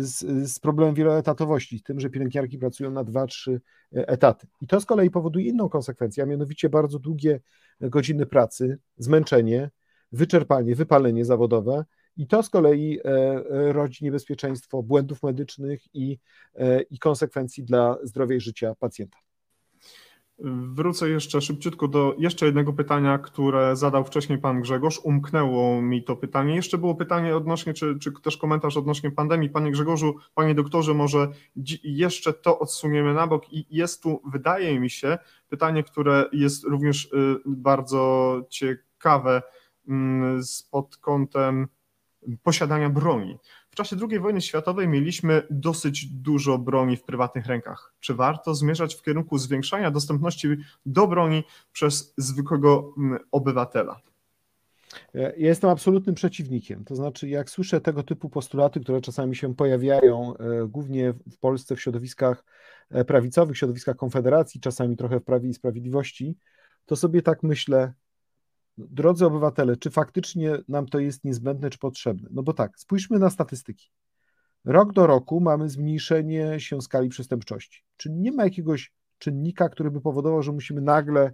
z, z problemem wieloetatowości, tym, że pielęgniarki pracują na dwa, trzy etaty. I to z kolei powoduje inną konsekwencję, a mianowicie bardzo długie godziny pracy, zmęczenie, wyczerpanie, wypalenie zawodowe, i to z kolei e, rodzi niebezpieczeństwo błędów medycznych i, e, i konsekwencji dla zdrowia i życia pacjenta. Wrócę jeszcze szybciutko do jeszcze jednego pytania, które zadał wcześniej pan Grzegorz. Umknęło mi to pytanie. Jeszcze było pytanie odnośnie, czy, czy też komentarz odnośnie pandemii. Panie Grzegorzu, panie doktorze, może jeszcze to odsuniemy na bok i jest tu, wydaje mi się, pytanie, które jest również y, bardzo ciekawe mm, pod kątem posiadania broni. W czasie II wojny światowej mieliśmy dosyć dużo broni w prywatnych rękach. Czy warto zmierzać w kierunku zwiększania dostępności do broni przez zwykłego mm, obywatela? Ja jestem absolutnym przeciwnikiem. To znaczy, jak słyszę tego typu postulaty, które czasami się pojawiają, e, głównie w Polsce w środowiskach e, prawicowych, środowiskach Konfederacji, czasami trochę w Prawie i Sprawiedliwości, to sobie tak myślę, drodzy obywatele, czy faktycznie nam to jest niezbędne czy potrzebne? No bo tak, spójrzmy na statystyki. Rok do roku mamy zmniejszenie się skali przestępczości, czyli nie ma jakiegoś czynnika, który by powodował, że musimy nagle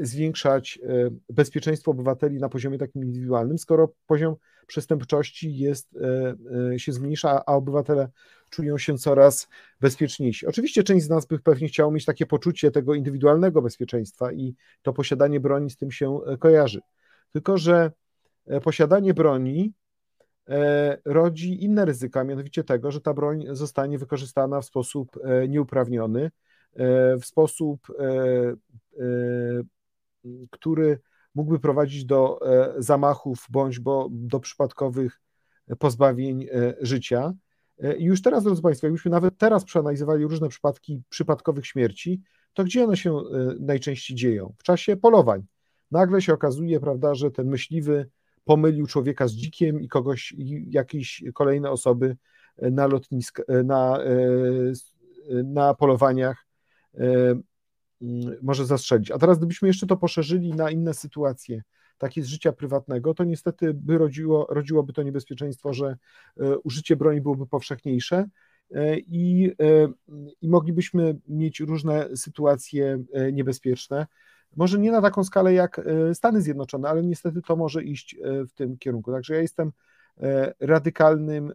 zwiększać e, bezpieczeństwo obywateli na poziomie takim indywidualnym, skoro poziom przestępczości jest, e, się zmniejsza, a obywatele czują się coraz bezpieczniejsi. Oczywiście część z nas by pewnie chciało mieć takie poczucie tego indywidualnego bezpieczeństwa i to posiadanie broni z tym się e, kojarzy. Tylko, że e, posiadanie broni e, rodzi inne ryzyka, mianowicie tego, że ta broń zostanie wykorzystana w sposób nieuprawniony, w sposób, który mógłby prowadzić do zamachów bądź bo do przypadkowych pozbawień życia. E, I już teraz, drodzy Państwo, jakbyśmy nawet teraz przeanalizowali różne przypadki przypadkowych śmierci, to gdzie one się e, najczęściej dzieją? W czasie polowań. Nagle się okazuje, prawda, że ten myśliwy pomylił człowieka z dzikiem i kogoś, jakieś kolejne osoby e, na lotnisk, na, na polowaniach może zastrzelić. A teraz gdybyśmy jeszcze to poszerzyli na inne sytuacje, takie z życia prywatnego, to niestety by rodziło, rodziłoby to niebezpieczeństwo, że e, użycie broni byłoby powszechniejsze e, i, i moglibyśmy mieć różne sytuacje niebezpieczne. Może nie na taką skalę jak Stany Zjednoczone, ale niestety to może iść w tym kierunku. Także ja jestem radykalnym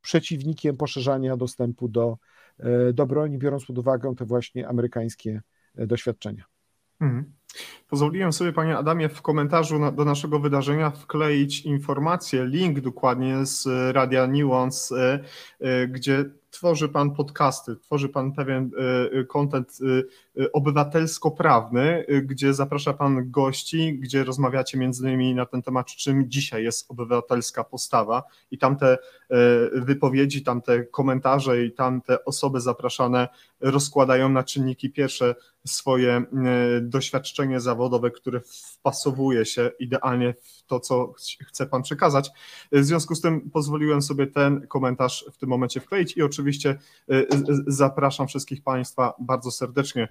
przeciwnikiem poszerzania dostępu do, do broni, biorąc pod uwagę te właśnie amerykańskie doświadczenia. Mhm. Pozwoliłem sobie, panie Adamie, w komentarzu do naszego wydarzenia wkleić informację, link dokładnie z Radia Nuance, y, gdzie tworzy Pan podcasty, tworzy Pan pewien kontent obywatelsko-prawny, gdzie zaprasza Pan gości, gdzie rozmawiacie między innymi na ten temat, czym dzisiaj jest obywatelska postawa. I tamte wypowiedzi, tamte komentarze i tamte osoby zapraszane rozkładają na czynniki pierwsze swoje doświadczenie zawodowe, które wpasowuje się idealnie w to, co chce Pan przekazać. W związku z tym pozwoliłem sobie ten komentarz w tym momencie wkleić i oczywiście zapraszam wszystkich Państwa bardzo serdecznie.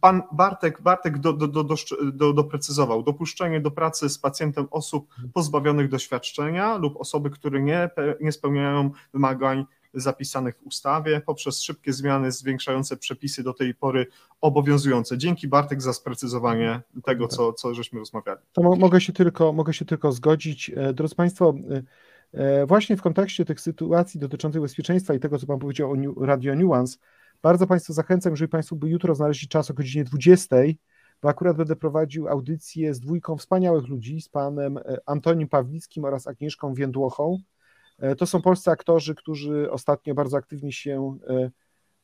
Pan Bartek, Bartek do, do, do, do, doprecyzował dopuszczenie do pracy z pacjentem osób pozbawionych doświadczenia lub osoby, które nie, nie spełniają wymagań zapisanych w ustawie poprzez szybkie zmiany zwiększające przepisy do tej pory obowiązujące. Dzięki Bartek za sprecyzowanie tego, co, co żeśmy rozmawiali. To mogę się tylko, mogę się tylko zgodzić. E, drodzy Państwo, e, e, właśnie w kontekście tych sytuacji dotyczących bezpieczeństwa i tego, co Pan powiedział o Radio Nuance, bardzo Państwa zachęcam, jeżeli Państwo by jutro znaleźli czas o godzinie 20, bo akurat będę prowadził audycję z dwójką wspaniałych ludzi, z panem Antonim Pawlickim oraz Agnieszką Więdłochą. E, to są polscy aktorzy, którzy ostatnio bardzo aktywnie się e,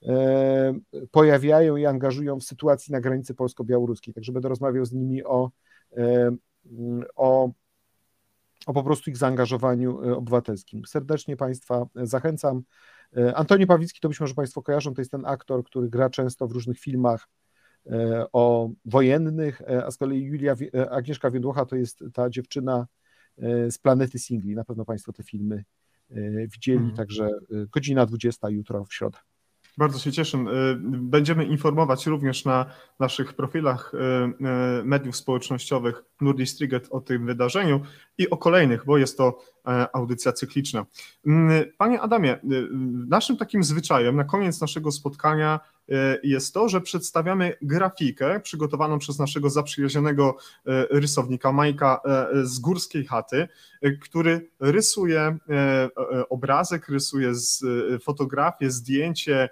e, pojawiają i angażują w sytuacji na granicy polsko-białoruskiej. Także będę rozmawiał z nimi o, o, o po prostu ich zaangażowaniu obywatelskim. Serdecznie Państwa zachęcam. Antoni Pawlicki to być może Państwo kojarzą, to jest ten aktor, który gra często w różnych filmach o wojennych, a z kolei Julia, Agnieszka Wiedłocha to jest ta dziewczyna z Planety Singli. Na pewno Państwo te filmy widzieli, mhm. także e, godzina 20 jutro w środę. Bardzo się cieszę. E, będziemy informować również na naszych profilach mediów społecznościowych Nordic Triget o tym wydarzeniu i o kolejnych, bo jest to audycja cykliczna. Mm, panie Adamie, naszym takim zwyczajem na koniec naszego spotkania E, jest to, że przedstawiamy grafikę przygotowaną przez naszego zaprzyjaźnionego e, rysownika Majka e, z Górskiej Chaty, który rysuje obrazek, rysuje fotografię, zdjęcie,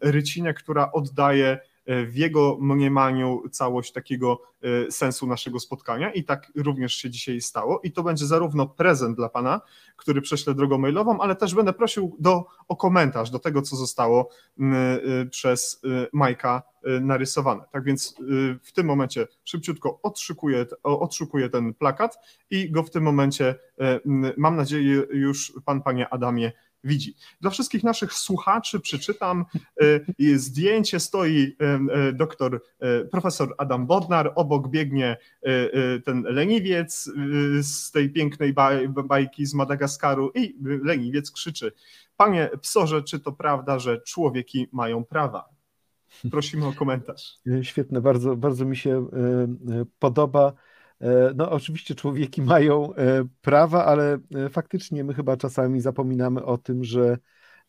rycinę, która oddaje E, w jego mniemaniu całość takiego e, sensu naszego spotkania i tak również się dzisiaj stało i to będzie zarówno prezent dla Pana, który prześlę drogą mailową, ale też będę prosił do, o komentarz do tego, co zostało e, przez Majka narysowane. Tak więc w tym momencie szybciutko odszukuję, odszukuję ten plakat i go w tym momencie, mam nadzieję, już Pan, Panie Adamie, widzi. Dla wszystkich naszych słuchaczy przeczytam e, zdjęcie, stoi e, e, doktor, profesor Adam Bodnar, obok biegnie ten leniwiec z tej pięknej bajki z Madagaskaru i leniwiec krzyczy, panie psorze, czy to prawda, że człowieki mają prawa? Prosimy o komentarz. Świetne, bardzo, bardzo mi się podoba. E, no, oczywiście człowieki mają e, prawa, ale e, faktycznie my chyba czasami zapominamy o tym, że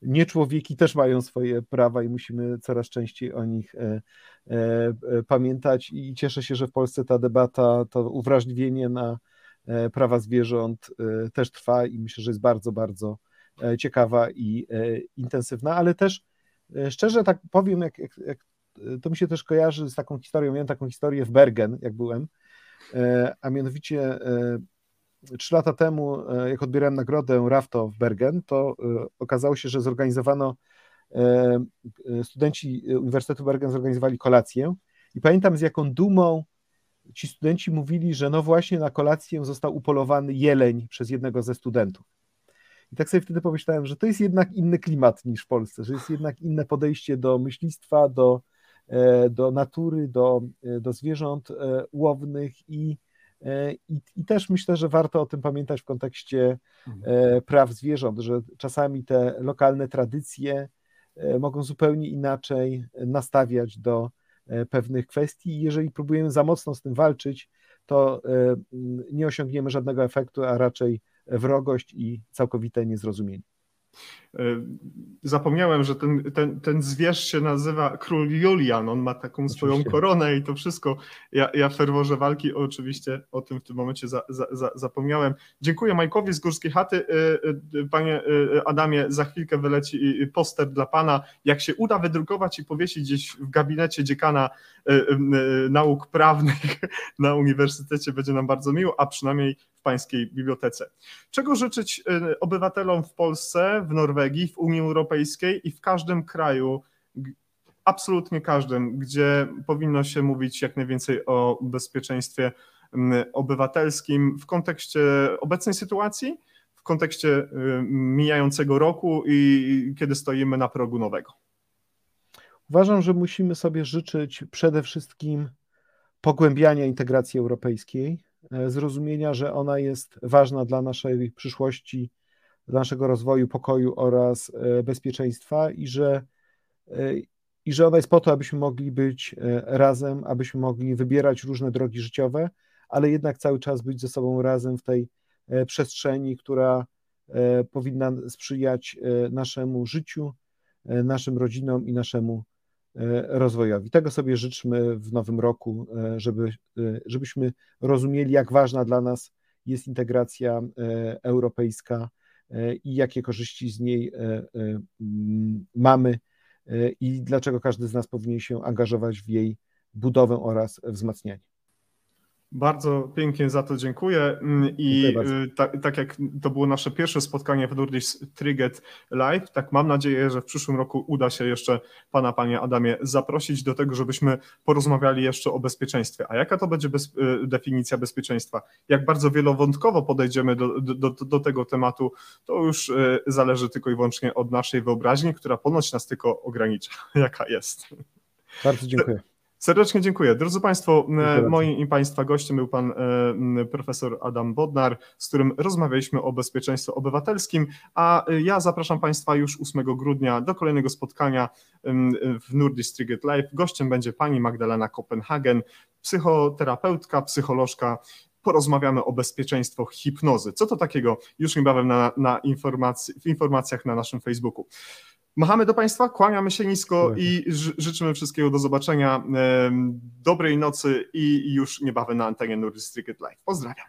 nie człowieki też mają swoje prawa i musimy coraz częściej o nich pamiętać. I cieszę się, że w Polsce ta debata, to uwrażliwienie na prawa zwierząt też trwa i myślę, że jest bardzo, bardzo ciekawa i intensywna, ale też szczerze tak powiem, jak, jak, jak to mi się też kojarzy z taką historią. Miałem taką historię w Bergen, jak byłem a mianowicie e, trzy lata temu, e, jak odbierałem nagrodę RAFTO w Bergen, to okazało się, że zorganizowano, studenci Uniwersytetu Bergen zorganizowali kolację i pamiętam z jaką dumą ci studenci mówili, że no właśnie na kolację został upolowany jeleń przez jednego ze studentów. I tak sobie wtedy pomyślałem, że to jest jednak inny klimat niż w Polsce, że jest jednak inne podejście do myślistwa, do, E, do natury, do, e, do zwierząt e, łownych i, i, i też myślę, że warto o tym pamiętać w kontekście mhm. praw zwierząt, że czasami te lokalne tradycje mogą zupełnie inaczej nastawiać do pewnych kwestii i jeżeli próbujemy za mocno z tym walczyć, to nie osiągniemy żadnego efektu, a raczej wrogość i całkowite niezrozumienie. E, zapomniałem, że ten, ten, ten zwierz się nazywa Król Julian. On ma taką oczywiście. swoją koronę i to wszystko. Ja, ja w ferworze walki oczywiście o tym w tym momencie za, za, za, zapomniałem. Dziękuję Majkowi z Górskiej Chaty. E, e, panie Adamie, za chwilkę wyleci poster dla pana. Jak się uda wydrukować i powiesić gdzieś w gabinecie dziekana nauk prawnych na uniwersytecie, będzie nam bardzo miło, a przynajmniej pańskiej bibliotece. Czego życzyć obywatelom w Polsce? w Norwegii, w Unii Europejskiej i w każdym kraju, absolutnie każdym, gdzie powinno się mówić jak najwięcej o bezpieczeństwie obywatelskim w kontekście obecnej sytuacji, w kontekście y, mijającego roku i kiedy stoimy na progu nowego. Uważam, że musimy sobie życzyć przede wszystkim pogłębiania integracji europejskiej, e, zrozumienia, że ona jest ważna dla naszej przyszłości, dla naszego rozwoju, pokoju oraz e, bezpieczeństwa i że, e, i że ona jest po to, abyśmy mogli być razem, abyśmy mogli wybierać różne drogi życiowe, ale jednak cały czas być ze sobą razem w tej przestrzeni, która powinna sprzyjać naszemu życiu, naszym rodzinom i naszemu E, rozwojowi. Tego sobie życzmy w nowym roku, e, żeby, e, żebyśmy rozumieli, jak ważna dla nas jest integracja europejska i jakie korzyści z niej mamy i dlaczego każdy z nas powinien się angażować w jej budowę oraz wzmacnianie. Bardzo pięknie za to dziękuję. Mm, I tak, tak jak to było nasze pierwsze spotkanie w Nordic Triget Live, tak mam nadzieję, że w przyszłym roku uda się jeszcze Pana, Panie Adamie, zaprosić do tego, żebyśmy porozmawiali jeszcze o bezpieczeństwie. A jaka to będzie bez, y, definicja bezpieczeństwa? Jak bardzo wielowątkowo podejdziemy do, do, do tego tematu, to już y, zależy tylko i wyłącznie od naszej wyobraźni, która ponoć nas tylko ogranicza, jaka jest. Bardzo dziękuję. Serdecznie dziękuję. Drodzy Państwo, dziękuję moim i Państwa gościem był Pan profesor Adam Bodnar, z którym rozmawialiśmy o bezpieczeństwie obywatelskim, a ja zapraszam Państwa już 8 grudnia do kolejnego spotkania w Nordic Triget Live. Gościem będzie Pani Magdalena Kopenhagen, psychoterapeutka, psycholożka, porozmawiamy o bezpieczeństwie hipnozy. Co to takiego? Już niebawem na, na informacji, w informacjach na naszym Facebooku. Machamy do Państwa, kłaniamy się nisko i życzymy wszystkiego do zobaczenia. Dobrej nocy i już niebawem na antenie Nordic Cricket Live. Pozdrawiam.